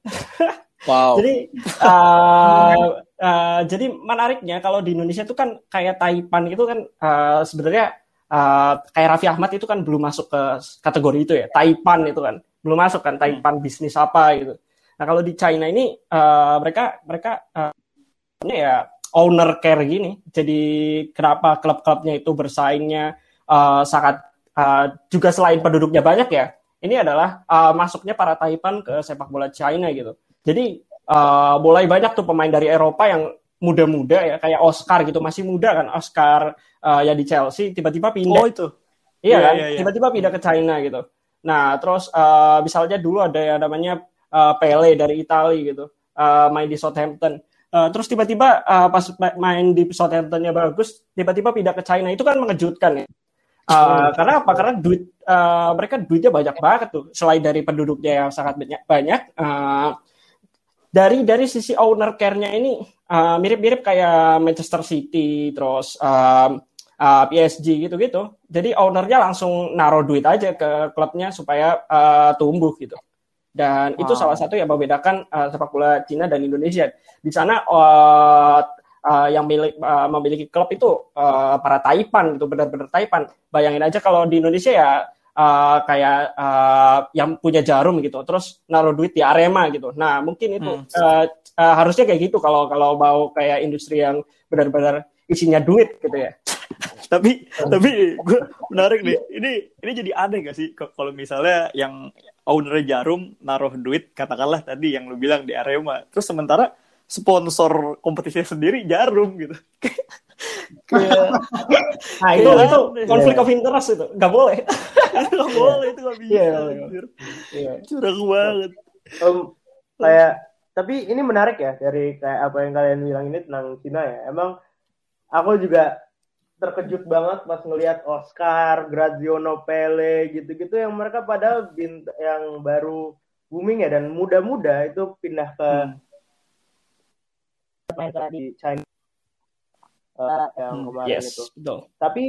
Wow. Jadi uh, uh, jadi menariknya kalau di Indonesia itu kan kayak Taipan itu kan uh, sebenarnya uh, kayak Raffi Ahmad itu kan belum masuk ke kategori itu ya. Taipan itu kan belum masuk kan Taipan hmm. bisnis apa gitu. Nah kalau di China ini uh, mereka mereka uh, ini ya owner care gini. Jadi kenapa klub-klubnya itu bersaingnya uh, sangat uh, juga selain penduduknya banyak ya. Ini adalah uh, masuknya para Taipan ke sepak bola China gitu. Jadi uh, mulai banyak tuh pemain dari Eropa yang muda-muda ya kayak Oscar gitu masih muda kan Oscar uh, ya di Chelsea tiba-tiba pindah. Oh itu. Iya yeah, kan? yeah, yeah. tiba-tiba pindah ke China gitu. Nah terus uh, misalnya dulu ada yang namanya uh, Pele dari Italia gitu. Uh, main di Southampton. Uh, terus tiba-tiba uh, pas main di Southamptonnya bagus tiba-tiba pindah ke China. Itu kan mengejutkan ya. Uh, karena apa? Karena duit uh, mereka duitnya banyak banget tuh. Selain dari penduduknya yang sangat banyak, banyak uh, dari dari sisi owner care-nya ini uh, mirip-mirip kayak Manchester City, terus uh, uh, PSG gitu-gitu. Jadi ownernya langsung naruh duit aja ke klubnya supaya uh, tumbuh gitu. Dan wow. itu salah satu yang membedakan uh, sepak bola Cina dan Indonesia. Di sana uh, uh, yang milik, uh, memiliki klub itu uh, para Taipan gitu, benar-benar Taipan. Bayangin aja kalau di Indonesia ya uh, kayak uh, yang punya jarum gitu, terus naruh duit di Arema gitu. Nah mungkin itu hmm. uh, uh, harusnya kayak gitu kalau kalau mau kayak industri yang benar-benar isinya duit gitu ya. Tapi <laughs> tapi gue menarik nih. Ini ini jadi aneh gak sih kalau misalnya yang owner jarum naruh duit katakanlah tadi yang lu bilang di Arema, terus sementara sponsor kompetisinya sendiri jarum gitu. <laughs> nah itu itu konflik of interest itu. Nggak boleh. <laughs> Nggak boleh itu nggak bisa yeah, yeah. curang banget. Um, kayak tapi ini menarik ya dari kayak apa yang kalian bilang ini tentang Cina ya. Emang aku juga terkejut banget pas ngelihat Oscar, Graziano Pele gitu-gitu yang mereka pada bint yang baru booming ya dan muda-muda itu pindah ke hmm. di China uh, yang hmm, kemarin yes, itu. Betul. Tapi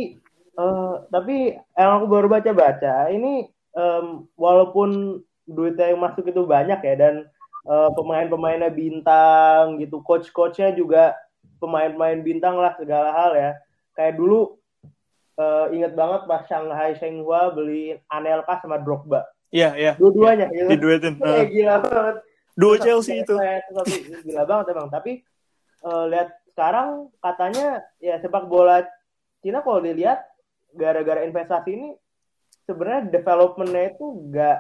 uh, tapi yang aku baru baca-baca ini um, walaupun duitnya yang masuk itu banyak ya dan uh, pemain-pemainnya bintang gitu, coach-coachnya juga pemain-pemain bintang lah segala hal ya. Kayak dulu uh, inget banget pas Shanghai Shenhua beli Anelka sama Drogba. Iya, iya. Dua-duanya gitu. Diduetin. Uh. gila banget. Dua Chelsea itu. gila banget emang. Tapi uh, lihat sekarang katanya ya sepak bola Cina kalau dilihat gara-gara investasi ini sebenarnya developmentnya itu gak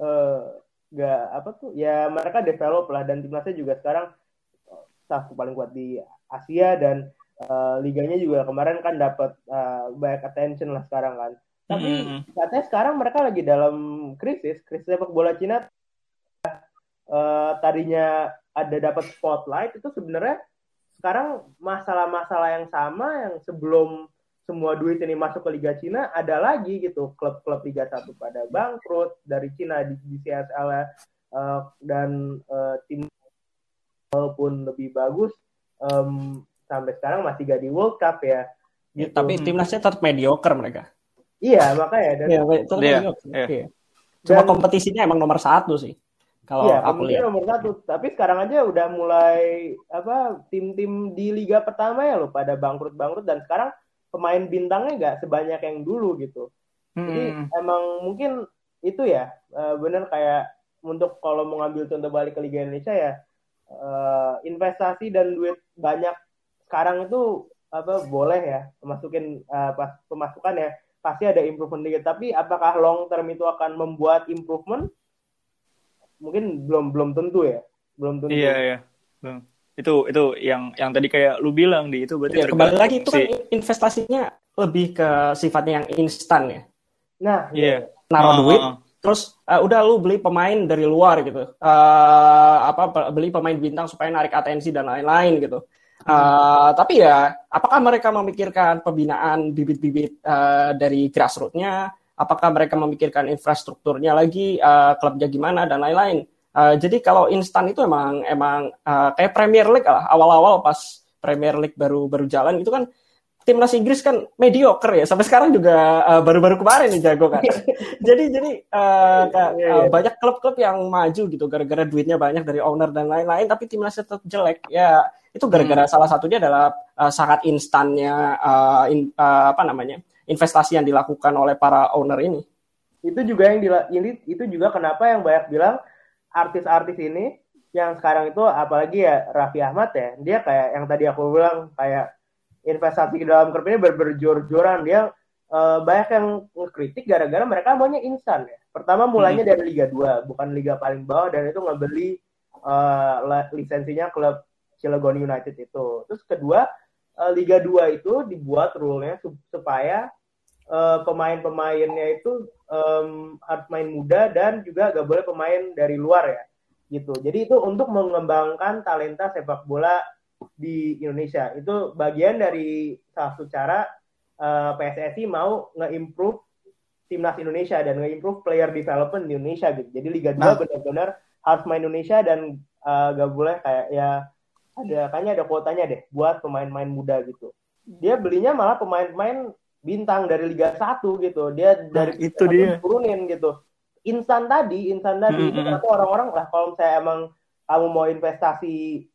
uh, gak apa tuh ya mereka develop lah dan timnasnya juga sekarang satu paling kuat di Asia dan uh, liganya juga kemarin kan dapat uh, banyak attention lah sekarang kan. Tapi mm. katanya sekarang mereka lagi dalam krisis krisis sepak bola Cina. Uh, tadinya ada dapat spotlight itu sebenarnya sekarang masalah-masalah yang sama yang sebelum semua duit ini masuk ke Liga Cina ada lagi gitu. Klub-klub Liga 1 pada bangkrut dari Cina di, di CSL uh, eh, dan uh, tim walaupun lebih bagus um, sampai sekarang masih gak di World Cup ya. ya gitu. ya tapi timnasnya tetap mediocre mereka. Iya makanya dan ya, itu iya, iya. Cuma dan, kompetisinya emang nomor satu sih. Kalau iya, aku lihat nomor satu. Tapi sekarang aja udah mulai apa tim-tim di liga pertama ya lo pada bangkrut-bangkrut dan sekarang pemain bintangnya nggak sebanyak yang dulu gitu. Hmm. Jadi emang mungkin itu ya uh, bener kayak untuk kalau mau ngambil contoh balik ke Liga Indonesia ya uh, investasi dan duit banyak sekarang itu apa boleh ya masukin uh, pas pemasukan ya. Pasti ada improvement dikit. Tapi apakah long term itu akan membuat improvement? Mungkin belum belum tentu ya. Belum tentu. Iya iya. Bang itu itu yang yang tadi kayak lu bilang di itu berarti ya, kembali lagi itu kan investasinya lebih ke sifatnya yang instan ya. Nah iya. yeah. naruh uh, duit uh, terus uh, udah lu beli pemain dari luar gitu. Uh, apa beli pemain bintang supaya narik atensi dan lain-lain gitu Uh, tapi ya, apakah mereka memikirkan pembinaan bibit-bibit uh, dari grassrootsnya? apakah mereka memikirkan infrastrukturnya lagi, uh, klubnya gimana dan lain-lain. Uh, jadi kalau instan itu emang emang uh, kayak Premier League lah awal-awal pas Premier League baru baru jalan itu kan timnas Inggris kan mediocre ya sampai sekarang juga uh, baru-baru kemarin nih jago kan. <laughs> jadi jadi uh, uh, banyak klub-klub yang maju gitu gara-gara duitnya banyak dari owner dan lain-lain tapi timnasnya tetap jelek. Ya itu gara-gara hmm. salah satunya adalah uh, sangat instannya uh, in, uh, apa namanya investasi yang dilakukan oleh para owner ini. Itu juga yang dila ini itu juga kenapa yang banyak bilang artis-artis ini yang sekarang itu apalagi ya Raffi Ahmad ya dia kayak yang tadi aku bilang kayak investasi ke dalam klub ini ber berjor-joran dia uh, banyak yang kritik gara-gara mereka maunya instan ya. Pertama mulainya hmm. dari Liga 2, bukan liga paling bawah dan itu ngebeli uh, lisensinya klub Cilegon United itu. Terus kedua, uh, Liga 2 itu dibuat rule-nya supaya uh, pemain-pemainnya itu um, harus main muda dan juga gak boleh pemain dari luar ya gitu. Jadi itu untuk mengembangkan talenta sepak bola di Indonesia. Itu bagian dari salah satu cara uh, eh, PSSI mau nge-improve timnas Indonesia dan nge-improve player development di Indonesia gitu. Jadi Liga 2 nah. benar-benar harus main Indonesia dan uh, gak boleh kayak ya ada kayaknya ada kuotanya deh buat pemain-pemain muda gitu. Dia belinya malah pemain-pemain bintang dari Liga 1 gitu. Dia nah, dari nah, itu dia turunin gitu. Instan tadi, instan tadi mm -hmm. itu orang-orang lah kalau saya emang kamu mau investasi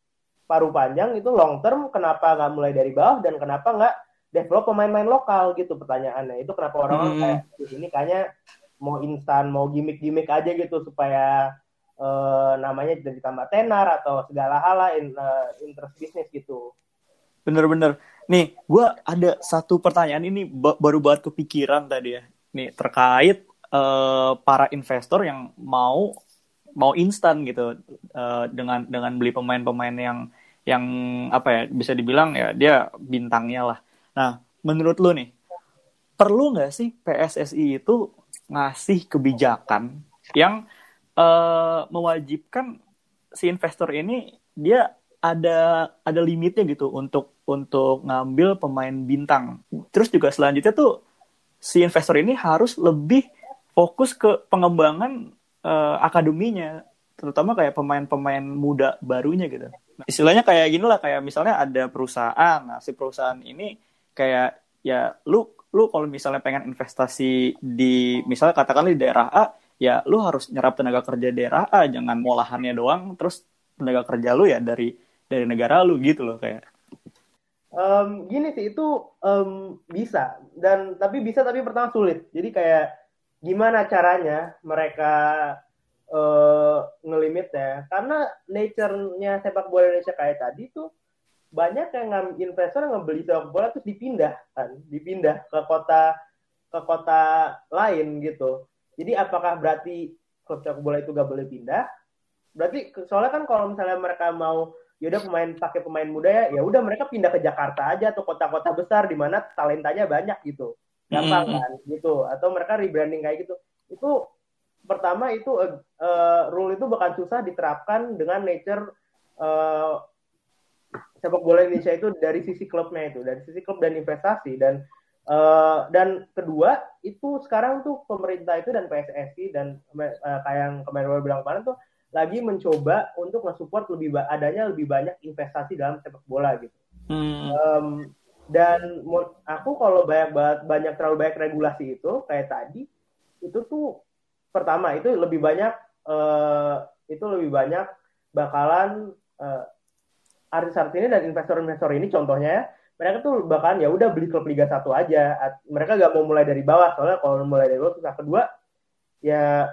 paruh panjang itu long term kenapa nggak mulai dari bawah dan kenapa nggak develop pemain-pemain lokal gitu pertanyaannya. Itu kenapa orang-orang hmm. kayak ini kayaknya mau instan mau gimmick-gimmick aja gitu supaya uh, namanya jadi tambah tenar atau segala hal lah in, uh, interest bisnis gitu. Bener-bener nih gue ada satu pertanyaan ini baru buat kepikiran tadi ya. Nih terkait uh, para investor yang mau mau instan gitu uh, dengan dengan beli pemain-pemain yang yang apa ya bisa dibilang ya dia bintangnya lah. Nah menurut lu nih perlu nggak sih PSSI itu ngasih kebijakan yang uh, mewajibkan si investor ini dia ada ada limitnya gitu untuk untuk ngambil pemain bintang. Terus juga selanjutnya tuh si investor ini harus lebih fokus ke pengembangan uh, akademinya, terutama kayak pemain-pemain muda barunya gitu istilahnya kayak gini lah kayak misalnya ada perusahaan. Nah si perusahaan ini kayak ya lu lu kalau misalnya pengen investasi di misalnya katakanlah di daerah A ya lu harus nyerap tenaga kerja daerah A. Jangan olahannya doang terus tenaga kerja lu ya dari dari negara lu gitu loh kayak. Um, gini sih itu um, bisa. Dan tapi bisa tapi pertama sulit. Jadi kayak gimana caranya mereka uh, ngelimit ya karena nature-nya sepak bola Indonesia kayak tadi tuh banyak yang ngam, investor yang ngebeli sepak bola terus dipindah kan? Dipindah ke kota ke kota lain gitu. Jadi apakah berarti klub sepak bola itu gak boleh pindah? Berarti soalnya kan kalau misalnya mereka mau yaudah pemain pakai pemain muda ya ya udah mereka pindah ke Jakarta aja atau kota-kota besar di mana talentanya banyak gitu. Gampang mm -hmm. kan? Gitu. Atau mereka rebranding kayak gitu. Itu pertama itu uh, rule itu bakal susah diterapkan dengan nature uh, sepak bola Indonesia itu dari sisi klubnya itu, dari sisi klub dan investasi dan uh, dan kedua itu sekarang tuh pemerintah itu dan PSSI dan uh, kayak yang kemarin gue bilang kemarin tuh lagi mencoba untuk nge-support lebih adanya lebih banyak investasi dalam sepak bola gitu. Hmm. Um, dan aku kalau banyak banyak terlalu banyak regulasi itu kayak tadi itu tuh pertama itu lebih banyak uh, itu lebih banyak bakalan uh, artis-artis ini dan investor-investor ini contohnya ya, mereka tuh bakalan ya udah beli klub Liga 1 aja. Mereka gak mau mulai dari bawah soalnya kalau mulai dari bawah susah. Kedua ya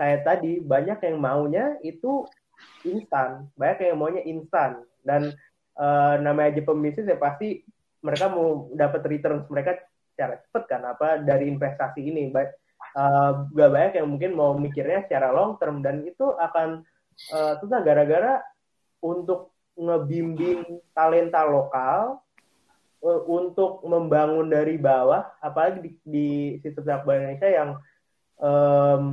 kayak tadi banyak yang maunya itu instan, banyak yang maunya instan dan uh, namanya aja pembisnis ya pasti mereka mau dapat returns mereka secara cepat kan apa dari investasi ini baik uh, gak banyak yang mungkin mau mikirnya secara long term. Dan itu akan uh, susah gara-gara untuk ngebimbing talenta lokal uh, untuk membangun dari bawah apalagi di, di sistem sepak bola Indonesia yang um,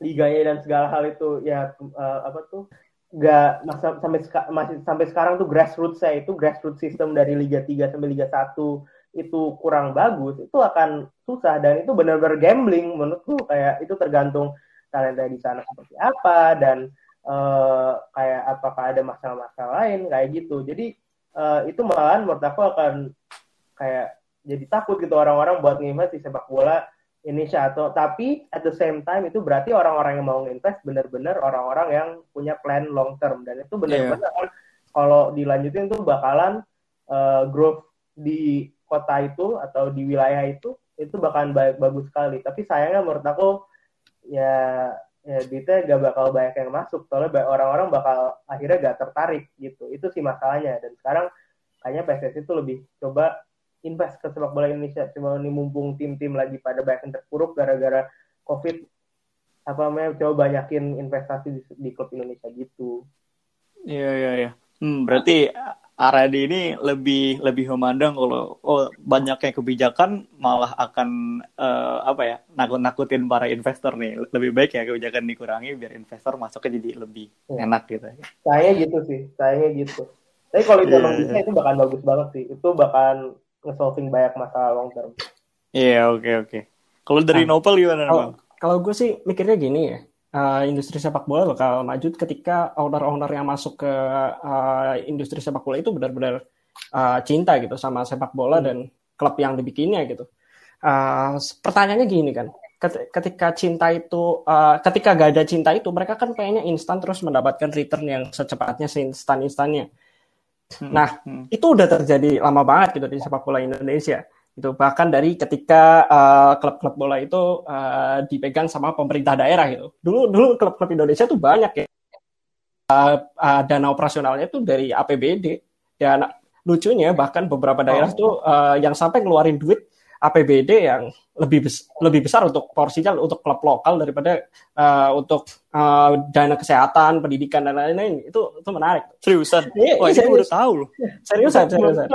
liganya dan segala hal itu ya uh, apa tuh nggak sampai masih sampai sekarang tuh grassroots saya itu grassroots sistem dari Liga 3 sampai Liga 1 itu kurang bagus itu akan susah dan itu benar-benar gambling menurutku. Kayak itu tergantung talenta di sana seperti apa dan uh, kayak apakah ada masalah-masalah lain kayak gitu. Jadi uh, itu malahan menurut aku akan kayak jadi takut gitu orang-orang buat nginvest di sepak bola Indonesia atau tapi at the same time itu berarti orang-orang yang mau nginvest benar-benar orang-orang yang punya plan long term. Dan itu benar-benar yeah. kalau dilanjutin tuh bakalan uh, growth di kota itu atau di wilayah itu itu bakalan baik bagus sekali. Tapi sayangnya menurut aku ya ya duitnya gak bakal banyak yang masuk. Soalnya orang-orang bakal akhirnya gak tertarik gitu. Itu sih masalahnya. Dan sekarang kayaknya PSSI itu lebih coba invest ke sepak bola Indonesia. Cuma ini mumpung tim-tim lagi pada banyak yang terpuruk gara-gara covid apa namanya coba banyakin investasi di, di klub Indonesia gitu. Iya iya iya hmm, berarti Aradi ini lebih lebih memandang kalau oh banyaknya kebijakan malah akan uh, apa ya nakut-nakutin para investor nih lebih baik ya kebijakan dikurangi biar investor masuknya jadi lebih ya. enak gitu saya gitu sih saya gitu tapi kalau itu yeah. bisa itu bakal bagus banget sih itu bakal nge-solving banyak masalah long term. Iya, yeah, oke okay, oke. Okay. Kalau dari nah, Novel gimana, Kalau, kalau gue sih mikirnya gini ya, uh, industri sepak bola bakal maju ketika owner-owner yang masuk ke uh, industri sepak bola itu benar-benar uh, cinta gitu sama sepak bola hmm. dan klub yang dibikinnya gitu. Uh, pertanyaannya gini kan, ketika cinta itu, uh, ketika gak ada cinta itu, mereka kan pengennya instan terus mendapatkan return yang secepatnya, seinstan-instannya. Hmm, nah, hmm. itu udah terjadi lama banget gitu di sepak bola Indonesia. Itu bahkan dari ketika uh, klub-klub bola itu uh, dipegang sama pemerintah daerah gitu. Dulu dulu klub-klub Indonesia tuh banyak ya. Uh, uh, dana operasionalnya tuh dari APBD. Dan lucunya bahkan beberapa daerah oh. tuh uh, yang sampai ngeluarin duit APBD yang lebih bes lebih besar untuk porsinya untuk klub lokal daripada uh, untuk uh, dana kesehatan, pendidikan dan lain-lain itu itu menarik. Seriusan? Iya, Wah, ini udah tahu loh. Seriusan, seriusan.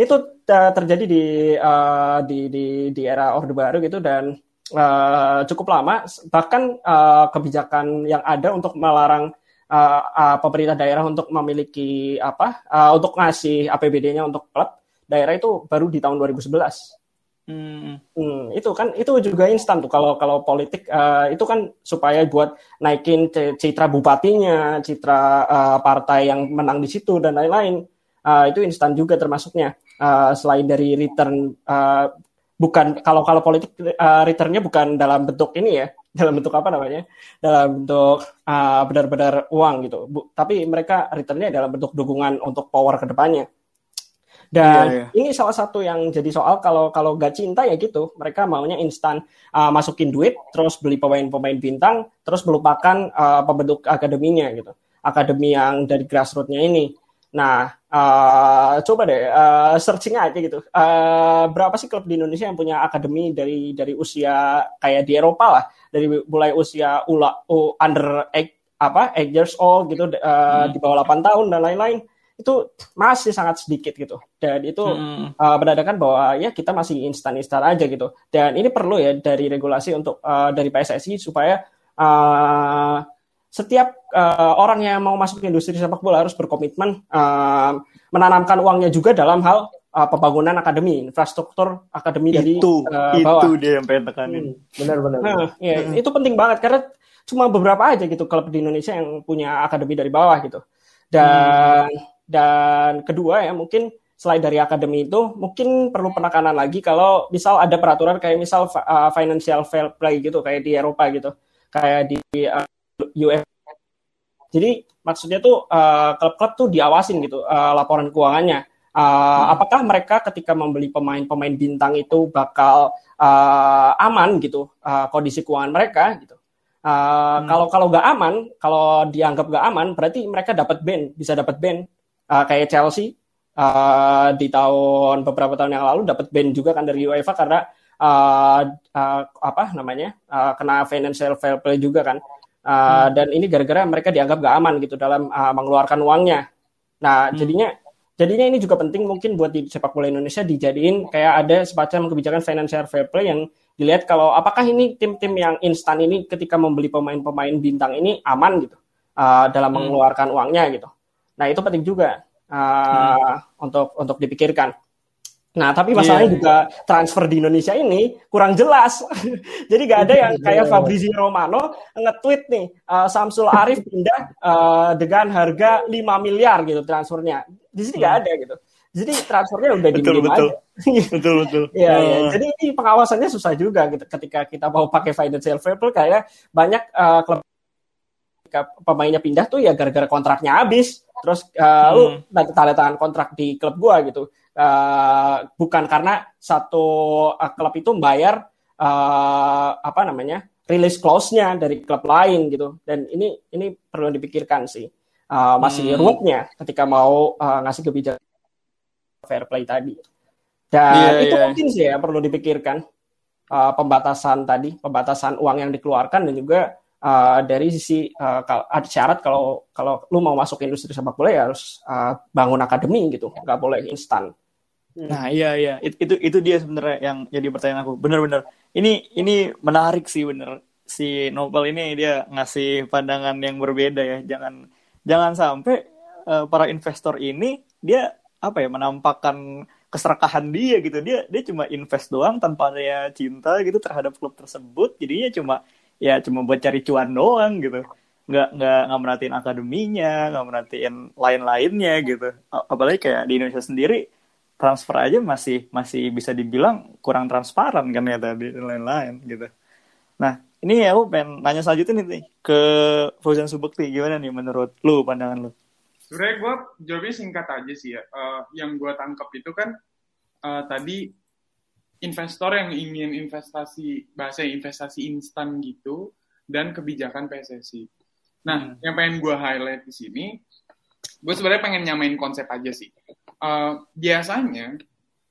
Itu uh, terjadi di, uh, di di di era Orde Baru gitu dan uh, cukup lama bahkan uh, kebijakan yang ada untuk melarang uh, uh, pemerintah daerah untuk memiliki apa uh, untuk ngasih APBD-nya untuk klub daerah itu baru di tahun 2011. Hmm. hmm, itu kan itu juga instan tuh kalau kalau politik uh, itu kan supaya buat naikin citra bupatinya, citra uh, partai yang menang di situ dan lain-lain. Uh, itu instan juga termasuknya. Uh, selain dari return uh, bukan kalau kalau politik uh, returnnya bukan dalam bentuk ini ya, <laughs> dalam bentuk apa namanya? Dalam bentuk uh, benar-benar uang gitu. Bu, tapi mereka returnnya dalam bentuk dukungan untuk power ke depannya. Dan yeah, yeah. ini salah satu yang jadi soal kalau kalau gak cinta ya gitu, mereka maunya instan uh, masukin duit, terus beli pemain-pemain bintang, terus melupakan uh, pembentuk akademinya gitu, akademi yang dari grassrootsnya ini. Nah, uh, coba deh uh, searching aja gitu. Uh, berapa sih klub di Indonesia yang punya akademi dari dari usia kayak di Eropa lah, dari mulai usia ula uh, under eight apa eight years old gitu uh, hmm. di bawah 8 tahun dan lain-lain itu masih sangat sedikit gitu dan itu hmm. uh, menandakan bahwa ya kita masih instan-instan aja gitu dan ini perlu ya dari regulasi untuk uh, dari PSSI supaya uh, setiap uh, orang yang mau masuk ke industri sepak bola harus berkomitmen uh, menanamkan uangnya juga dalam hal uh, pembangunan akademi infrastruktur akademi itu, dari uh, bawah. itu dia yang pengen tekanin. Hmm, benar-benar nah, ya, hmm. itu penting banget karena cuma beberapa aja gitu klub di Indonesia yang punya akademi dari bawah gitu. Dan hmm. dan kedua ya mungkin selain dari akademi itu mungkin perlu penekanan lagi kalau misal ada peraturan kayak misal uh, financial fair play gitu kayak di Eropa gitu. Kayak di uh, US jadi maksudnya tuh uh, klub-klub tuh diawasin gitu uh, laporan keuangannya. Uh, hmm. apakah mereka ketika membeli pemain-pemain bintang itu bakal uh, aman gitu uh, kondisi keuangan mereka gitu? Uh, hmm. kalau kalau nggak aman kalau dianggap nggak aman berarti mereka dapat ban bisa dapat ban. Uh, kayak Chelsea uh, di tahun beberapa tahun yang lalu dapat ban juga kan dari UEFA karena uh, uh, apa namanya uh, kena financial fair play juga kan uh, hmm. dan ini gara-gara mereka dianggap gak aman gitu dalam uh, mengeluarkan uangnya. Nah hmm. jadinya jadinya ini juga penting mungkin buat di sepak bola Indonesia dijadiin kayak ada semacam kebijakan financial fair play yang dilihat kalau apakah ini tim-tim yang instan ini ketika membeli pemain-pemain bintang ini aman gitu uh, dalam hmm. mengeluarkan uangnya gitu. Nah itu penting juga uh, hmm. untuk untuk dipikirkan. Nah, tapi masalahnya yeah. juga transfer di Indonesia ini kurang jelas. <laughs> Jadi gak ada yang kayak iya. Fabrizio Romano nge-tweet nih, uh, Samsul Arif <laughs> pindah uh, dengan harga 5 miliar gitu transfernya. Di sini hmm. gak ada gitu. Jadi transfernya udah betul, di betul. aja. <laughs> betul betul. Iya, uh. ya. jadi ini pengawasannya susah juga gitu. Ketika kita mau pakai financial fair play kayak banyak uh, klub pemainnya pindah tuh ya gara-gara kontraknya habis. Terus uh, hmm. lu tanda tangan kontrak di klub gua gitu. Uh, bukan karena satu uh, klub itu membayar uh, apa namanya release clause-nya dari klub lain gitu. Dan ini ini perlu dipikirkan sih. Uh, masih hmm. ruwetnya ketika mau uh, ngasih kebijakan fair play tadi. Dan yeah, itu yeah. mungkin sih ya perlu dipikirkan uh, pembatasan tadi, pembatasan uang yang dikeluarkan dan juga uh, dari sisi uh, ada syarat kalau kalau lu mau masuk industri sepak bola ya harus uh, bangun akademi gitu, nggak boleh instan. Nah iya iya. It, itu itu dia sebenarnya yang jadi pertanyaan aku. Bener-bener ini ini menarik sih bener. Si Nopal ini dia ngasih pandangan yang berbeda ya. Jangan jangan sampai uh, para investor ini dia apa ya menampakkan keserakahan dia gitu. Dia dia cuma invest doang tanpa ada cinta gitu terhadap klub tersebut. Jadinya cuma ya cuma buat cari cuan doang gitu. Nggak nggak nggak merhatiin akademinya nggak merhatiin lain-lainnya gitu. Apalagi kayak di Indonesia sendiri transfer aja masih masih bisa dibilang kurang transparan kan ya tadi dan lain-lain gitu. Nah ini aku pengen nanya selanjutnya nih ke Fauzan Subekti gimana nih menurut lu pandangan lu? Sebenarnya gue jawabnya singkat aja sih ya. Uh, yang gue tangkap itu kan uh, tadi investor yang ingin investasi bahasa investasi instan gitu dan kebijakan PSSI. Nah, hmm. yang pengen gue highlight di sini, gue sebenarnya pengen nyamain konsep aja sih. Uh, biasanya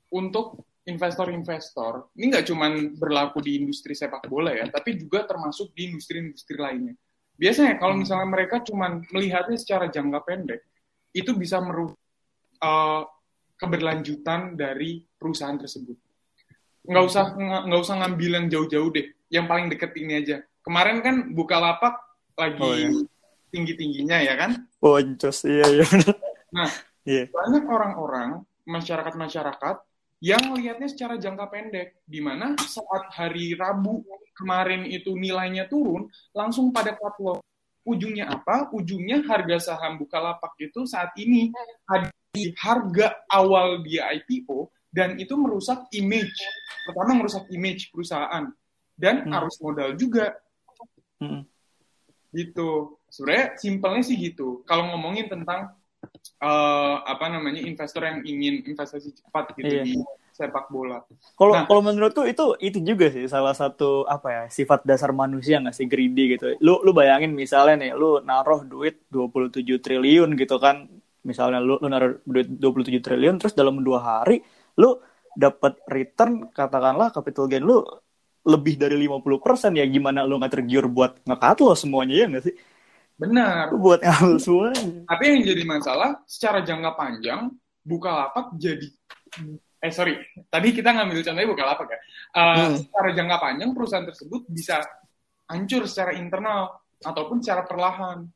untuk investor-investor ini nggak cuma berlaku di industri sepak bola ya, tapi juga termasuk di industri-industri lainnya. Biasanya kalau hmm. misalnya mereka cuma melihatnya secara jangka pendek, itu bisa merusak uh, keberlanjutan dari perusahaan tersebut. Nggak usah nggak usah ngambil yang jauh-jauh deh. Yang paling deket ini aja. Kemarin kan buka lapak lagi oh, iya. tinggi tingginya ya kan? Boncos iya iya. Nah yeah. banyak orang-orang masyarakat masyarakat yang melihatnya secara jangka pendek, di mana saat hari Rabu kemarin itu nilainya turun, langsung pada cut loss. Ujungnya apa? Ujungnya harga saham Bukalapak itu saat ini di harga awal dia IPO dan itu merusak image. Pertama merusak image perusahaan dan hmm. arus modal juga. Hmm. Gitu. Sebenarnya simpelnya sih gitu. Kalau ngomongin tentang uh, apa namanya investor yang ingin investasi cepat gitu iya. di sepak bola. Kalau nah, kalau menurutku itu itu juga sih salah satu apa ya sifat dasar manusia nggak sih greedy gitu. Lu lu bayangin misalnya nih lu naruh duit 27 triliun gitu kan. Misalnya lu lu naruh duit 27 triliun terus dalam dua hari lu dapat return katakanlah capital gain lu lebih dari 50% ya gimana lu nggak tergiur buat ngekat lo semuanya ya nggak sih? Benar. Buat ngambil <laughs> semua. Tapi yang jadi masalah secara jangka panjang Bukalapak jadi eh sorry, tadi kita ngambil contohnya Bukalapak ya. Uh, hmm. Secara jangka panjang perusahaan tersebut bisa hancur secara internal ataupun secara perlahan.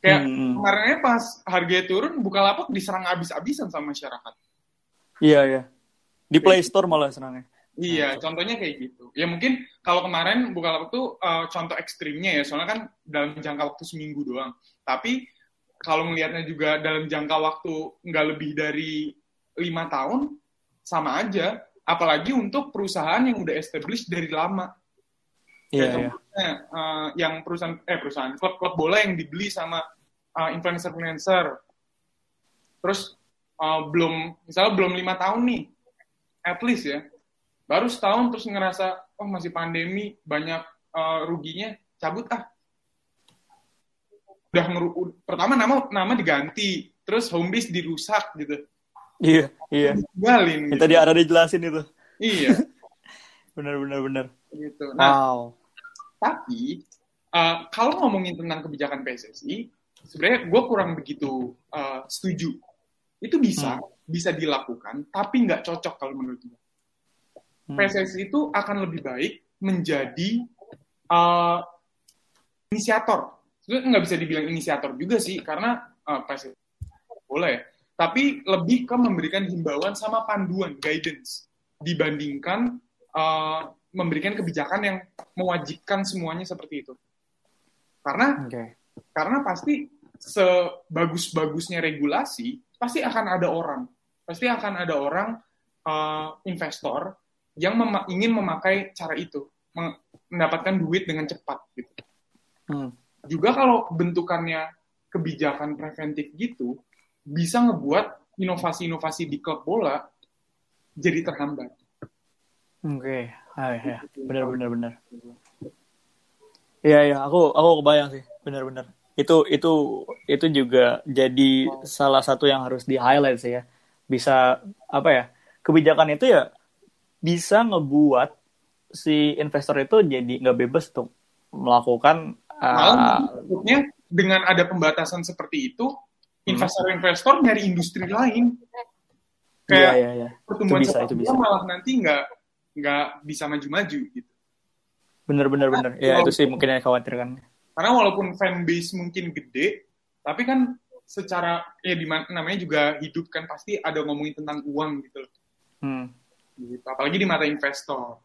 Kayak hmm. kemarinnya pas harga turun, Bukalapak diserang habis-habisan sama masyarakat. Iya, iya. Di Play Store malah serangnya. Iya, nah, contohnya kayak gitu. Ya mungkin kalau kemarin Bukalapak tuh uh, contoh ekstrimnya ya, soalnya kan dalam jangka waktu seminggu doang. Tapi kalau melihatnya juga dalam jangka waktu nggak lebih dari lima tahun, sama aja. Apalagi untuk perusahaan yang udah established dari lama. Iya, yeah, yeah. uh, yang perusahaan eh perusahaan klub-klub bola yang dibeli sama uh, influencer-influencer. Terus uh, belum misalnya belum lima tahun nih, at least ya. Baru setahun terus ngerasa oh masih pandemi banyak uh, ruginya cabut ah. Udah ngeru pertama nama nama diganti terus home base dirusak gitu. Iya iya. Tinggalin, gitu. tadi ada dijelasin itu. Iya. <laughs> Benar benar benar. Gitu. Nah wow. tapi uh, kalau ngomongin tentang kebijakan PSSI sebenarnya gue kurang begitu uh, setuju itu bisa hmm. bisa dilakukan tapi nggak cocok kalau menurut gue Hmm. PSSI itu akan lebih baik menjadi uh, inisiator. Itu nggak bisa dibilang inisiator juga sih, karena uh, PSSI boleh. Tapi lebih ke memberikan himbauan sama panduan, guidance, dibandingkan uh, memberikan kebijakan yang mewajibkan semuanya seperti itu. Karena, okay. karena pasti sebagus-bagusnya regulasi, pasti akan ada orang pasti akan ada orang uh, investor yang mem ingin memakai cara itu, mendapatkan duit dengan cepat gitu. Hmm. Juga kalau bentukannya kebijakan preventif gitu, bisa ngebuat inovasi-inovasi di klub bola jadi terhambat. Oke, okay. ah, ya, benar benar benar. Iya iya, aku aku kebayang sih, benar-benar. Itu itu itu juga jadi salah satu yang harus di highlight sih ya. Bisa apa ya? Kebijakan itu ya bisa ngebuat si investor itu jadi nggak bebas tuh melakukan uh, maksudnya dengan ada pembatasan seperti itu hmm. investor-investor nyari industri lain kayak iya, iya, iya. pertumbuhan itu bisa, itu bisa. malah nanti nggak nggak bisa maju-maju gitu bener bener bener ya itu sih mungkin yang khawatirkan karena walaupun fanbase mungkin gede tapi kan secara ya di namanya juga hidup kan pasti ada ngomongin tentang uang gitu loh. Hmm. gitu. apalagi di mata investor.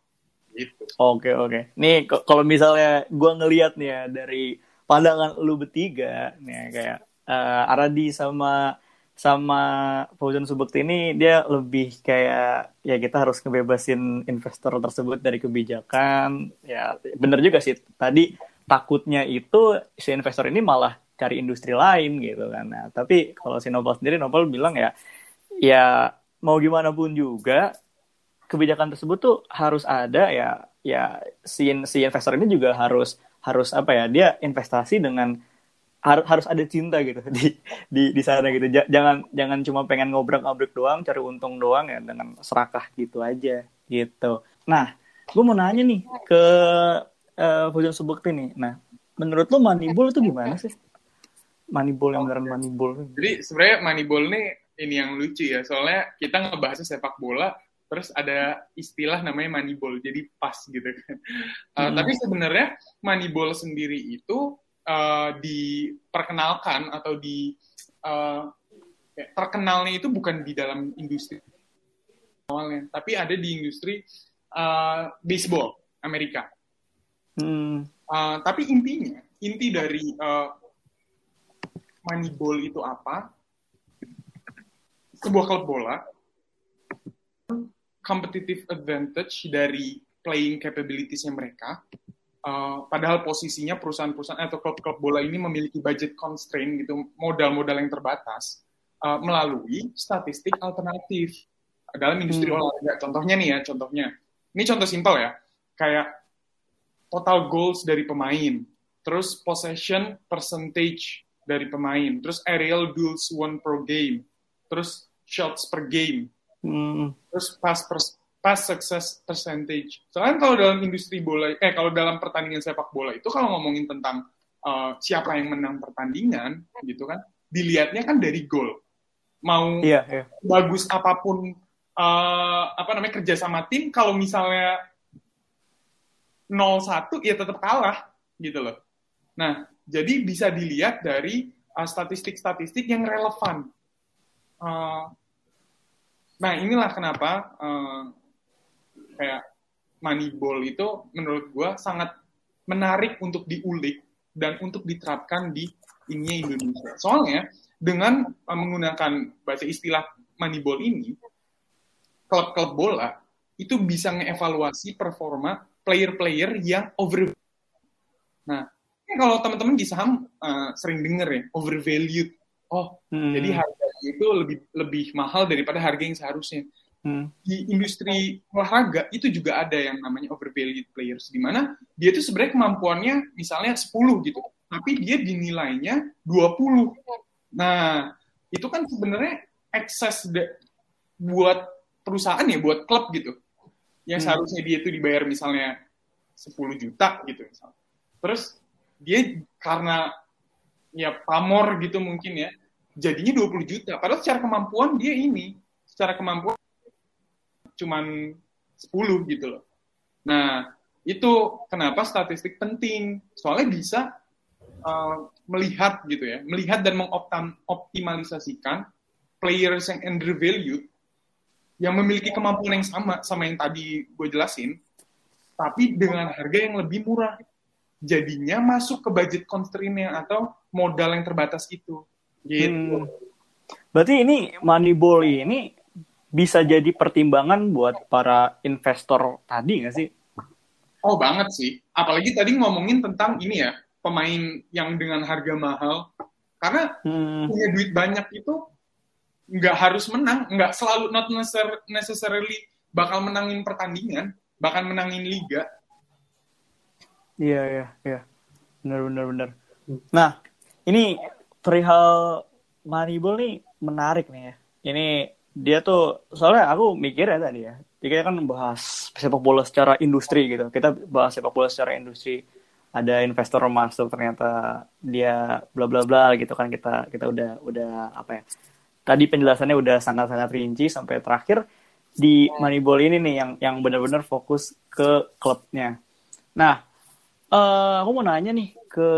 Gitu. Oke oke. Nih kalau misalnya gue ngelihat nih ya dari pandangan lu bertiga nih kayak uh, Aradi sama sama Fauzan Subekti ini dia lebih kayak ya kita harus kebebasin investor tersebut dari kebijakan. Ya bener juga sih. Tadi takutnya itu si investor ini malah cari industri lain gitu kan. Nah, tapi kalau si Nopal sendiri Nopal bilang ya ya mau gimana pun juga kebijakan tersebut tuh harus ada ya ya si si investor ini juga harus harus apa ya dia investasi dengan harus harus ada cinta gitu <laughs> di di di sana gitu. Jangan jangan cuma pengen ngobrol-ngobrol doang cari untung doang ya dengan serakah gitu aja gitu. Nah gue mau nanya nih ke uh, Fujian Subukti nih nah menurut lo Moneyball itu gimana sih? Moneyball yang beneran Moneyball jadi sebenarnya Moneyball nih ini yang lucu ya. Soalnya kita ngebahas sepak bola terus ada istilah namanya Moneyball jadi pas gitu kan. Uh, hmm. tapi sebenarnya Moneyball sendiri itu uh, diperkenalkan atau di uh, terkenalnya itu bukan di dalam industri awalnya, tapi ada di industri uh, baseball Amerika. Hmm. Uh, tapi intinya, inti dari uh, Moneyball itu apa? Sebuah klub bola, competitive advantage dari playing capabilities-nya mereka, Uh, padahal posisinya perusahaan-perusahaan atau klub-klub bola ini memiliki budget constraint gitu, modal-modal yang terbatas uh, melalui statistik alternatif dalam industri hmm. olahraga. Contohnya nih ya, contohnya. Ini contoh simpel ya. Kayak total goals dari pemain, terus possession percentage dari pemain, terus aerial duels won per game, terus shots per game, hmm. terus pass per pass success percentage. Soalnya kalau dalam industri bola, eh kalau dalam pertandingan sepak bola itu kalau ngomongin tentang uh, siapa yang menang pertandingan, gitu kan, dilihatnya kan dari gol. Mau iya, iya. bagus apa pun uh, apa namanya kerja sama tim, kalau misalnya 0-1 ya tetap kalah, gitu loh. Nah, jadi bisa dilihat dari uh, statistik-statistik uh, yang relevan. Uh, nah, inilah kenapa uh, kayak Moneyball itu menurut gue sangat menarik untuk diulik dan untuk diterapkan di ini Indonesia. Soalnya dengan uh, menggunakan bahasa istilah Moneyball ini, klub-klub bola itu bisa ngevaluasi performa player-player yang over. Nah, kalau teman-teman di saham uh, sering denger ya overvalued. Oh, hmm. jadi harga itu lebih lebih mahal daripada harga yang seharusnya hmm. di industri olahraga itu juga ada yang namanya overvalued players di mana dia itu sebenarnya kemampuannya misalnya 10 gitu tapi dia dinilainya 20 nah itu kan sebenarnya ekses buat perusahaan ya buat klub gitu yang hmm. seharusnya dia itu dibayar misalnya 10 juta gitu misalnya terus dia karena ya pamor gitu mungkin ya jadinya 20 juta padahal secara kemampuan dia ini secara kemampuan cuman 10 gitu loh. Nah, itu kenapa statistik penting. Soalnya bisa uh, melihat gitu ya, melihat dan mengoptimalisasikan players yang undervalued yang memiliki kemampuan yang sama sama yang tadi gue jelasin, tapi dengan harga yang lebih murah. Jadinya masuk ke budget constraint-nya atau modal yang terbatas itu. Gitu. Hmm. Berarti ini Moneyball ini bisa jadi pertimbangan buat para investor tadi nggak sih? Oh banget sih. Apalagi tadi ngomongin tentang ini ya pemain yang dengan harga mahal. Karena hmm. punya duit banyak itu nggak harus menang, nggak selalu not necessarily bakal menangin pertandingan, bahkan menangin liga. Iya iya iya, benar benar benar. Nah ini perihal Moneyball nih menarik nih ya. Ini dia tuh soalnya aku mikir ya tadi ya. Kita kan membahas sepak bola secara industri gitu. Kita bahas sepak bola secara industri. Ada investor masuk ternyata dia bla bla bla gitu kan kita kita udah udah apa ya. Tadi penjelasannya udah sangat-sangat rinci sampai terakhir di Moneyball ini nih yang yang benar-benar fokus ke klubnya. Nah, uh, aku mau nanya nih ke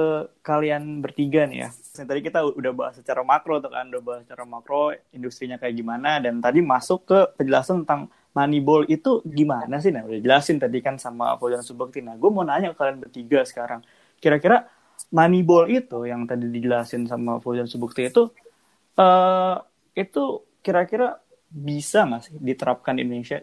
kalian bertiga nih ya. Tadi kita udah bahas secara makro tuh kan, udah bahas secara makro industrinya kayak gimana dan tadi masuk ke penjelasan tentang Moneyball itu gimana sih? Nah, udah jelasin tadi kan sama Fauzan Subakti. Nah, gue mau nanya ke kalian bertiga sekarang. Kira-kira Moneyball itu yang tadi dijelasin sama Fauzan Subakti itu uh, itu kira-kira bisa nggak sih diterapkan di Indonesia?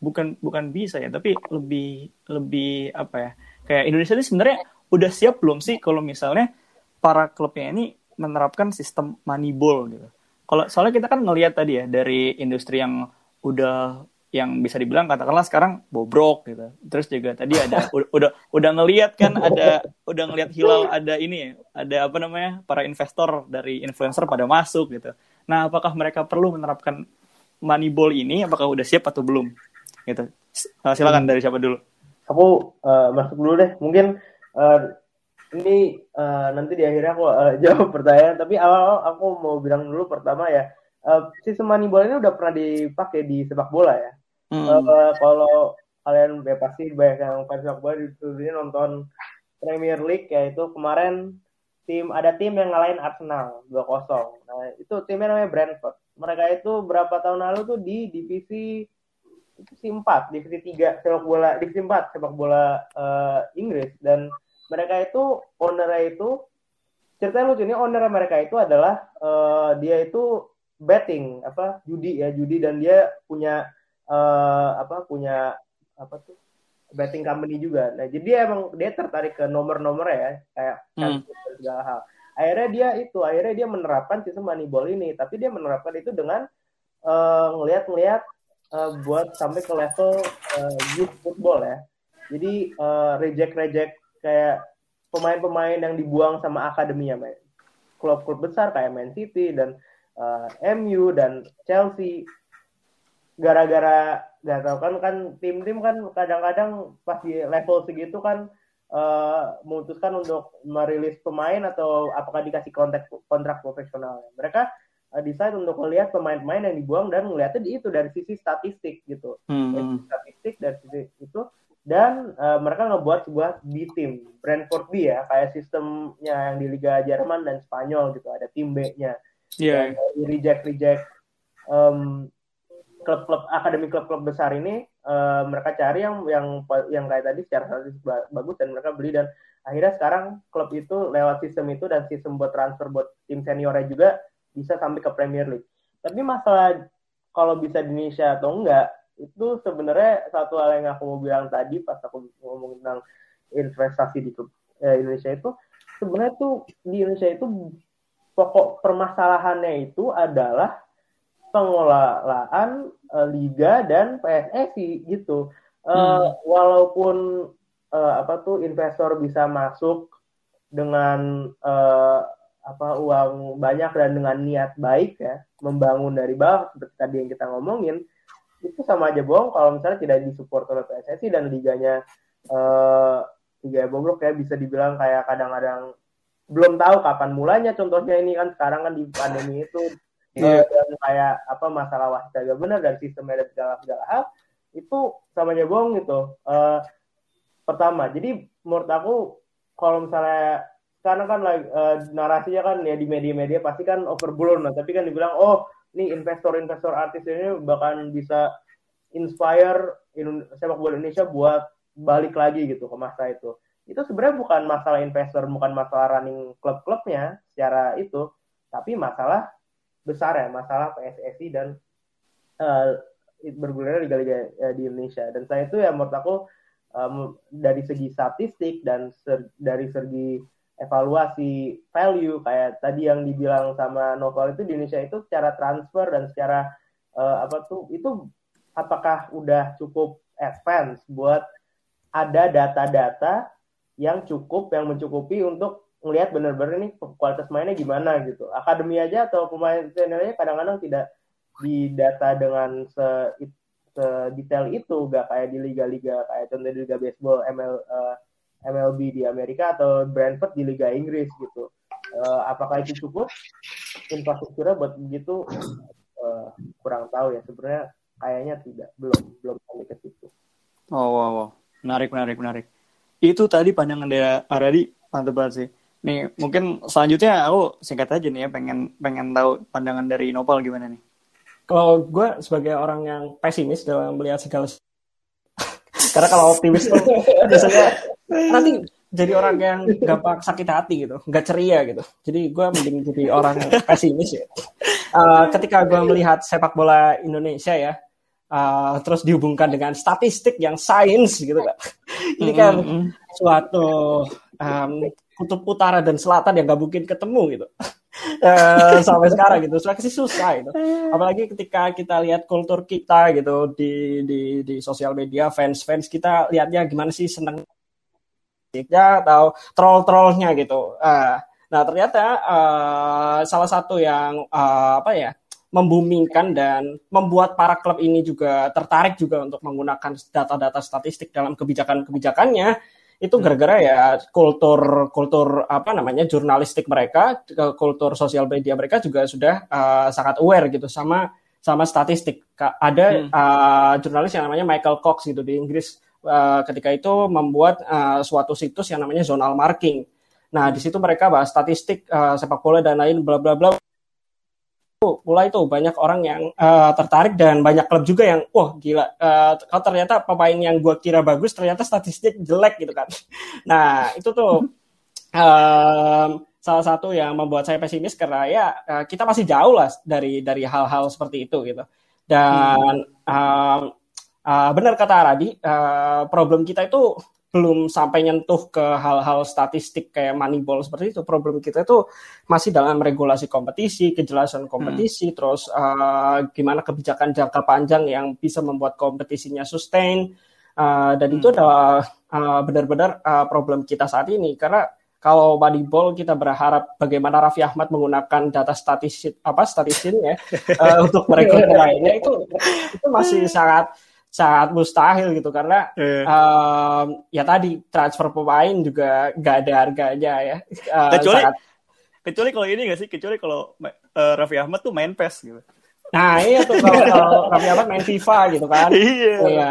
Bukan bukan bisa ya, tapi lebih lebih apa ya? Kayak Indonesia ini sebenarnya udah siap belum sih kalau misalnya para klubnya ini menerapkan sistem money ball gitu. Kalau soalnya kita kan ngelihat tadi ya dari industri yang udah yang bisa dibilang katakanlah sekarang bobrok gitu. Terus juga tadi ada <laughs> udah udah ngelihat kan ada udah ngelihat hilal ada ini ya, ada apa namanya para investor dari influencer pada masuk gitu. Nah, apakah mereka perlu menerapkan money ball ini apakah udah siap atau belum? Gitu. Silakan dari siapa dulu? Aku uh, masuk dulu deh. Mungkin uh, ini uh, nanti di akhirnya aku uh, <laughs> jawab pertanyaan tapi awal aku mau bilang dulu pertama ya uh, sistem money ball ini udah pernah dipakai di sepak bola ya hmm. uh, kalau kalian ya pasti banyak yang fans sepak bola di nonton Premier League yaitu kemarin tim ada tim yang ngalahin Arsenal 2-0 nah itu timnya namanya Brentford. Mereka itu berapa tahun lalu tuh di divisi divisi 4, divisi 3 sepak bola divisi 4 sepak bola uh, Inggris. Dan mereka itu ownernya itu ceritanya lucu ini owner mereka itu adalah uh, dia itu betting apa judi ya judi. Dan dia punya uh, apa punya apa tuh betting company juga. Nah jadi dia emang dia tertarik ke nomor-nomor ya kayak hmm. segala hal. Akhirnya dia itu akhirnya dia menerapkan sistem moneyball ini tapi dia menerapkan itu dengan uh, ngelihat-ngelihat uh, buat sampai ke level uh, youth football ya. Jadi uh, reject reject kayak pemain-pemain yang dibuang sama akademinya klub-klub besar kayak Man City dan uh, eh, MU dan Chelsea gara-gara nggak tahu kan kan tim-tim kan kadang-kadang pas di level segitu kan uh, memutuskan untuk merilis pemain atau apakah dikasih kontrak kontrak profesional mereka uh, decide untuk melihat pemain-pemain yang dibuang dan melihatnya itu dari sisi statistik gitu hmm. dari sisi statistik dari sisi itu dan uh, mereka ngebuat sebuah B team Brentford B ya kayak sistemnya yang di Liga Jerman dan Spanyol gitu ada tim B-nya yeah. reject reject um, klub-klub akademi klub-klub besar ini uh, mereka cari yang yang yang kayak tadi secara statistik bagus dan mereka beli. Dan akhirnya sekarang klub itu lewat sistem itu dan sistem buat transfer buat tim seniornya juga bisa sampai ke Premier League. Tapi masalah kalau bisa di Indonesia atau enggak itu sebenarnya satu hal yang aku mau bilang tadi pas aku ngomong tentang investasi di eh, Indonesia itu sebenarnya tuh di Indonesia itu pokok permasalahannya itu adalah pengelolaan uh, liga dan PSSI gitu. Uh, hmm. Walaupun uh, apa tuh investor bisa masuk dengan uh, apa uang banyak dan dengan niat baik ya membangun dari bawah seperti tadi yang kita ngomongin itu sama aja bohong kalau misalnya tidak disupport oleh PSSI dan liganya uh, liga bobrok ya bisa dibilang kayak kadang-kadang belum tahu kapan mulanya contohnya ini kan sekarang kan di pandemi itu yeah. uh, kayak apa masalah wasit agak benar dan sistemnya dan segala segala hal itu sama aja bohong gitu uh, pertama jadi menurut aku kalau misalnya karena kan uh, narasinya kan ya di media-media pasti kan overblown nah tapi kan dibilang oh nih investor-investor artis ini bahkan bisa inspire sepak bola Indonesia buat balik lagi gitu ke masa itu. Itu sebenarnya bukan masalah investor, bukan masalah running klub-klubnya secara itu, tapi masalah besar ya, masalah PSSI dan uh, bergulir liga-liga ya, di Indonesia. Dan saya itu ya menurut aku um, dari segi statistik dan ser, dari segi evaluasi value kayak tadi yang dibilang sama Novel itu di Indonesia itu secara transfer dan secara uh, apa tuh itu apakah udah cukup advance buat ada data-data yang cukup yang mencukupi untuk ngelihat bener-bener ini kualitas mainnya gimana gitu. Akademi aja atau pemain seniornya kadang-kadang tidak didata dengan se, detail itu, gak kayak di liga-liga kayak contoh di liga baseball ML, uh, eh, MLB di Amerika atau Brentford di liga Inggris gitu. Uh, apakah itu cukup infrastrukturnya buat begitu uh, kurang tahu ya sebenarnya kayaknya tidak belum belum sampai ke situ. Oh wow, wow. menarik menarik menarik. Itu tadi pandangan dari Aradi mantap banget sih Nih, mungkin selanjutnya aku singkat aja nih ya, pengen pengen tahu pandangan dari Nopal gimana nih. Kalau gue sebagai orang yang pesimis dalam melihat segala <laughs> karena kalau optimis tuh biasanya nanti jadi orang yang gampang sakit hati gitu, nggak ceria gitu. Jadi gue mending jadi orang yang pesimis ya. Uh, ketika gue melihat sepak bola Indonesia ya, uh, terus dihubungkan dengan statistik yang sains gitu kan. Ini kan mm -hmm. suatu um, kutub utara dan selatan yang gak mungkin ketemu gitu. Uh, <laughs> sampai sekarang gitu. Sih susah gitu. Apalagi ketika kita lihat kultur kita gitu di di di sosial media fans fans kita lihatnya gimana sih seneng ya atau troll trollnya gitu. Uh, nah ternyata uh, salah satu yang uh, apa ya membumingkan dan membuat para klub ini juga tertarik juga untuk menggunakan data-data statistik dalam kebijakan-kebijakannya itu hmm. gara-gara ya kultur kultur apa namanya jurnalistik mereka kultur sosial media mereka juga sudah uh, sangat aware gitu sama sama statistik ada hmm. uh, jurnalis yang namanya Michael Cox gitu di Inggris uh, ketika itu membuat uh, suatu situs yang namanya zonal marking nah di situ mereka bahas statistik uh, sepak bola dan lain bla bla bla mulai tuh banyak orang yang uh, tertarik dan banyak klub juga yang wah gila uh, kalau ternyata pemain yang gue kira bagus ternyata statistik jelek gitu kan. <laughs> Nah itu tuh um, salah satu yang membuat saya pesimis karena ya uh, kita masih jauh lah dari dari hal-hal seperti itu gitu. Dan um, uh, benar kata Aradi uh, problem kita itu belum sampai nyentuh ke hal-hal statistik kayak moneyball seperti itu. Problem kita itu masih dalam regulasi kompetisi, kejelasan kompetisi, hmm. terus uh, gimana kebijakan jangka panjang yang bisa membuat kompetisinya sustain. Uh, dan hmm. itu adalah uh, benar-benar uh, problem kita saat ini karena kalau moneyball kita berharap bagaimana Raffi Ahmad menggunakan data statistik apa statistiknya uh, <laughs> untuk merekrut pemainnya itu itu masih sangat sangat mustahil gitu karena yeah. um, ya tadi transfer pemain juga gak ada harganya ya. Uh, kecuali sangat... kecuali kalau ini gak sih kecuali kalau uh, Raffi Ahmad tuh main PES gitu. Nah iya tuh kalau, kalau Raffi Ahmad main FIFA gitu kan. Iya. iya.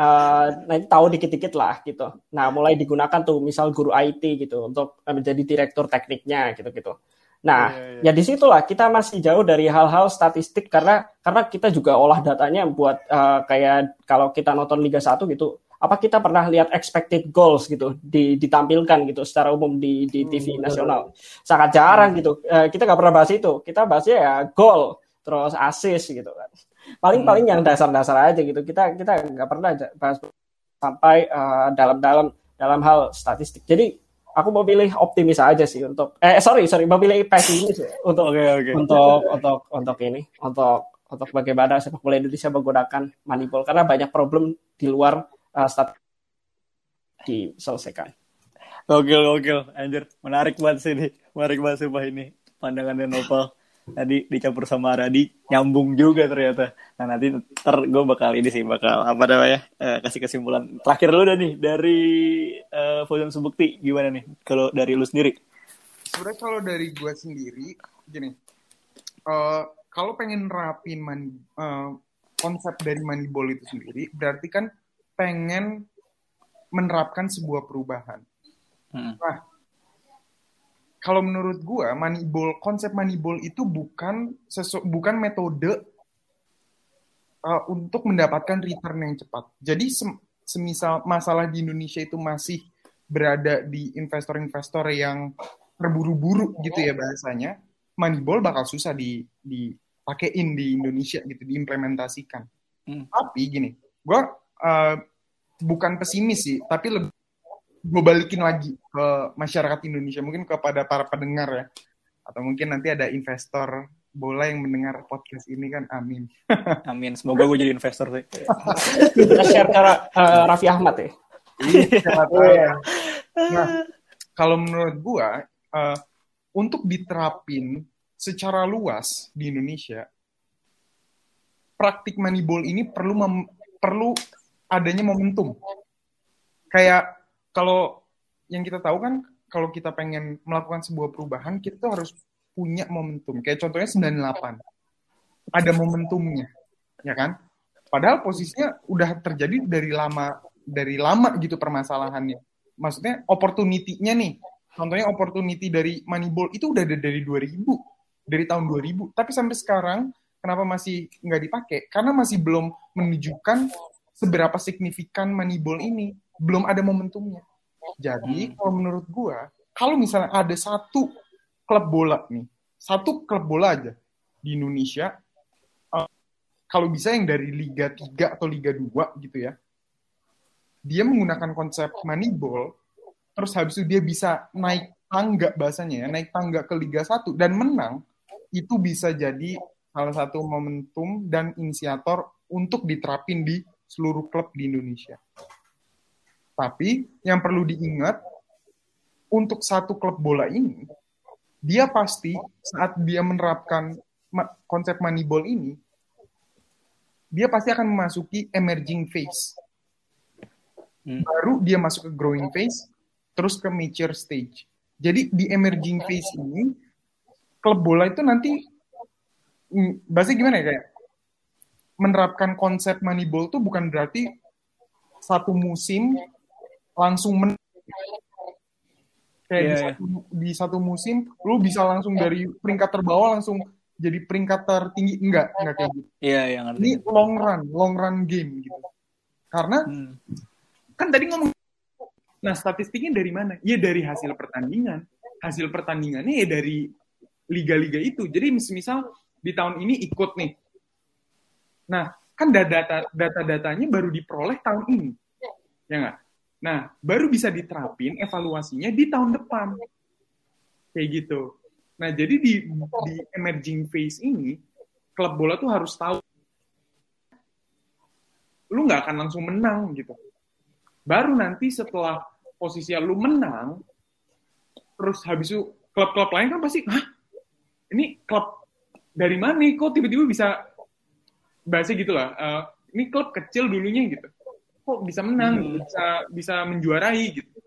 Uh, nanti tahu dikit-dikit lah gitu. Nah mulai digunakan tuh misal guru IT gitu untuk menjadi direktur tekniknya gitu-gitu. Nah, yeah, yeah. ya di situlah kita masih jauh dari hal-hal statistik karena karena kita juga olah datanya buat uh, kayak kalau kita nonton Liga 1 gitu, apa kita pernah lihat expected goals gitu di, ditampilkan gitu secara umum di di TV hmm, nasional? Sangat jarang gitu. Uh, kita nggak pernah bahas itu. Kita bahasnya ya gol, terus assist gitu kan. Paling-paling hmm. yang dasar-dasar aja gitu. Kita kita nggak pernah bahas sampai uh, dalam-dalam dalam hal statistik. Jadi aku mau pilih optimis aja sih untuk eh sorry sorry mau pilih pesimis ya, <laughs> untuk okay, okay. untuk untuk untuk ini untuk untuk bagaimana sepak bola Indonesia menggunakan manipul karena banyak problem di luar uh, stat diselesaikan. Gokil gokil. Anjir menarik banget sih ini. Menarik banget sih ini pandangannya Nopal tadi dicampur sama Radi nyambung juga ternyata. Nah nanti ntar gue bakal ini sih bakal apa namanya uh, kasih kesimpulan terakhir lu udah nih dari uh, Fauzan Subukti gimana nih kalau dari lu sendiri? Sebenarnya kalau dari gue sendiri gini, uh, kalau pengen rapin uh, konsep dari Moneyball itu sendiri berarti kan pengen menerapkan sebuah perubahan. Hmm. Nah kalau menurut gua moneyball konsep moneyball itu bukan sesu, bukan metode uh, untuk mendapatkan return yang cepat. Jadi sem, semisal masalah di Indonesia itu masih berada di investor-investor yang terburu-buru gitu ya bahasanya, moneyball bakal susah di dipakein di Indonesia gitu, diimplementasikan. Hmm. Tapi gini, gue uh, bukan pesimis sih, tapi lebih gue balikin lagi ke masyarakat Indonesia, mungkin kepada para pendengar ya, atau mungkin nanti ada investor bola yang mendengar podcast ini kan, amin. <laughs> amin, semoga gue jadi investor sih. Kita share ke uh, Raffi Ahmad ya. Iya. nah, kalau menurut gue, uh, untuk diterapin secara luas di Indonesia, praktik moneyball ini perlu mem, perlu adanya momentum. Kayak kalau yang kita tahu kan kalau kita pengen melakukan sebuah perubahan, kita tuh harus punya momentum. Kayak contohnya 98. Ada momentumnya, ya kan? Padahal posisinya udah terjadi dari lama dari lama gitu permasalahannya. Maksudnya opportunity-nya nih. Contohnya opportunity dari Moneyball itu udah ada dari 2000, dari tahun 2000. Tapi sampai sekarang Kenapa masih nggak dipakai? Karena masih belum menunjukkan seberapa signifikan Moneyball ini. Belum ada momentumnya. Jadi hmm. kalau menurut gua, kalau misalnya ada satu klub bola nih, satu klub bola aja di Indonesia, uh, kalau bisa yang dari Liga 3 atau Liga 2 gitu ya, dia menggunakan konsep Moneyball, terus habis itu dia bisa naik tangga bahasanya ya, naik tangga ke Liga 1 dan menang, itu bisa jadi salah satu momentum dan inisiator untuk diterapin di seluruh klub di Indonesia. Tapi yang perlu diingat untuk satu klub bola ini, dia pasti saat dia menerapkan konsep moneyball ini, dia pasti akan memasuki emerging phase. Hmm. Baru dia masuk ke growing phase, terus ke mature stage. Jadi di emerging phase ini, klub bola itu nanti Hmm, bahasa gimana ya kayak menerapkan konsep moneyball tuh bukan berarti satu musim langsung men kayak yeah, di, iya. satu, di satu musim lu bisa langsung dari peringkat terbawah langsung jadi peringkat tertinggi enggak enggak kayak gitu. Iya, yeah, yang Ini long run, long run game gitu. Karena hmm. kan tadi ngomong Nah, statistiknya dari mana? Ya dari hasil pertandingan. Hasil pertandingannya ya dari liga-liga itu. Jadi misal di tahun ini ikut nih. Nah, kan data data-datanya baru diperoleh tahun ini. Ya nggak? Nah, baru bisa diterapin evaluasinya di tahun depan. Kayak gitu. Nah, jadi di, di emerging phase ini, klub bola tuh harus tahu lu nggak akan langsung menang gitu. Baru nanti setelah posisi lu menang, terus habis itu klub-klub lain kan pasti, hah? Ini klub dari mana kok tiba-tiba bisa bahasa gitu lah uh, ini klub kecil dulunya gitu kok bisa menang hmm. bisa bisa menjuarai gitu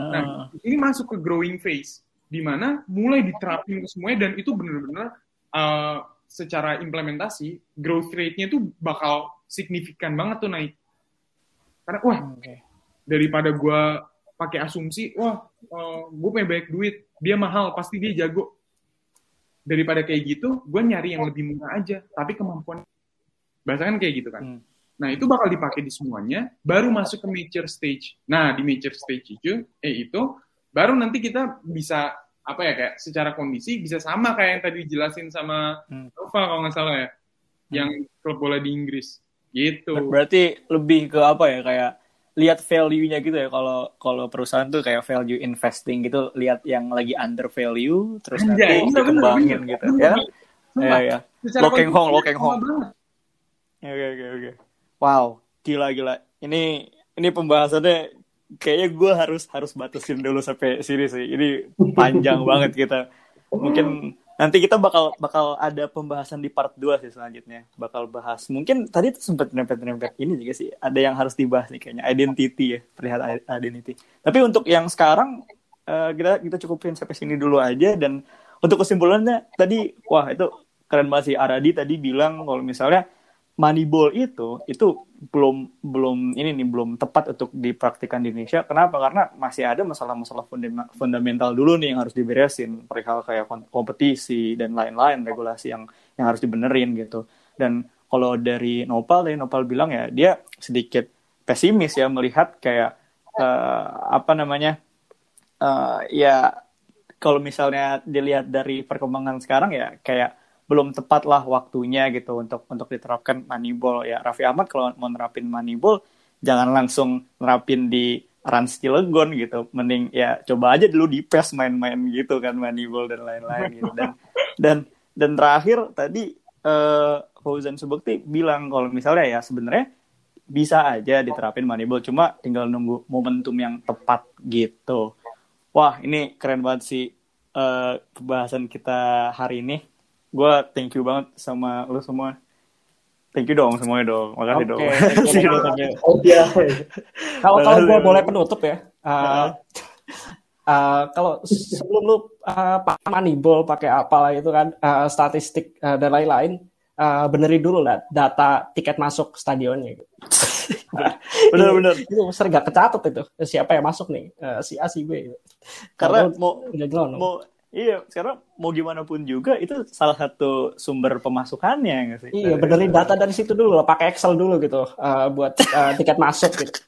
nah uh. ini masuk ke growing phase di mana mulai diterapin ke semuanya dan itu benar-benar uh, secara implementasi growth rate-nya itu bakal signifikan banget tuh naik karena wah okay. daripada gue pakai asumsi wah uh, gue punya banyak duit dia mahal pasti dia jago daripada kayak gitu gue nyari yang lebih murah aja tapi kemampuan bahasa kan kayak gitu kan hmm. Nah itu bakal dipakai di semuanya baru masuk ke mature stage. Nah di mature stage itu eh itu baru nanti kita bisa apa ya kayak secara kondisi bisa sama kayak yang tadi dijelasin sama hmm. Nova kalau nggak salah ya hmm. yang klub bola di Inggris. Gitu. Berarti lebih ke apa ya kayak lihat value-nya gitu ya kalau kalau perusahaan tuh kayak value investing gitu lihat yang lagi under value terus Anjay, nanti dikembangin gitu ya. ya ya. Locking hong locking hong oke oke oke wow gila gila ini ini pembahasannya kayaknya gue harus harus batasin dulu sampai sini sih ini panjang banget kita mungkin nanti kita bakal bakal ada pembahasan di part 2 sih selanjutnya. Bakal bahas. Mungkin tadi sempat nempet-nempet ini juga sih. Ada yang harus dibahas nih kayaknya identity ya, terlihat identity. Tapi untuk yang sekarang uh, kita kita cukupin sampai sini dulu aja dan untuk kesimpulannya tadi wah itu keren banget sih Aradi tadi bilang kalau misalnya Moneyball itu itu belum belum ini nih belum tepat untuk dipraktikkan di Indonesia. Kenapa? Karena masih ada masalah-masalah fundamental dulu nih yang harus diberesin, perihal kayak kompetisi dan lain-lain regulasi yang yang harus dibenerin gitu. Dan kalau dari Nopal, dari Nopal bilang ya dia sedikit pesimis ya melihat kayak uh, apa namanya uh, ya kalau misalnya dilihat dari perkembangan sekarang ya kayak belum tepat lah waktunya gitu untuk untuk diterapkan Moneyball. Ya Raffi Ahmad kalau mau nerapin Moneyball jangan langsung nerapin di Rans Cilegon gitu. Mending ya coba aja dulu di PES main-main gitu kan Moneyball dan lain-lain gitu. Dan dan dan terakhir tadi uh, Fauzan Subekti bilang kalau misalnya ya sebenarnya bisa aja diterapin Moneyball cuma tinggal nunggu momentum yang tepat gitu. Wah ini keren banget sih uh, pembahasan kita hari ini gue thank you banget sama lu semua. Thank you dong semuanya dong. Makasih okay, dong. oh, iya. kalau kalau gue boleh penutup ya? Uh, uh, kalau sebelum lu uh, pakai moneyball pakai apalah itu kan uh, statistik uh, dan lain-lain uh, benerin dulu lah data tiket masuk stadionnya. <laughs> Gitu. bener-bener itu sering gak kecatat itu siapa yang masuk nih? Uh, si A si B. Gitu. karena mau mau Iya, sekarang mau gimana pun juga itu salah satu sumber pemasukannya nggak sih? Iya, benerin data dari situ dulu, pakai Excel dulu gitu uh, buat uh, tiket masuk gitu.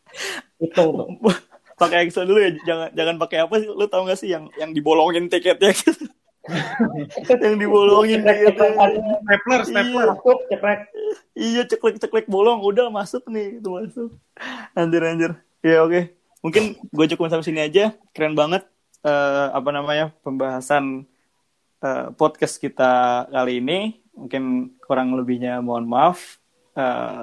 Itu tuh. <laughs> pakai Excel dulu ya, jangan jangan pakai apa sih? Lu tau gak sih yang yang dibolongin tiketnya gitu? <laughs> yang dibolongin tiketnya. Stapler, stapler, iya. ceklek. Iya, ceklek ceklek bolong, udah masuk nih, itu masuk. Anjir anjir. Ya oke. Okay. Mungkin gue cukup sampai sini aja. Keren banget uh, apa namanya pembahasan uh, podcast kita kali ini. Mungkin kurang lebihnya mohon maaf. Uh,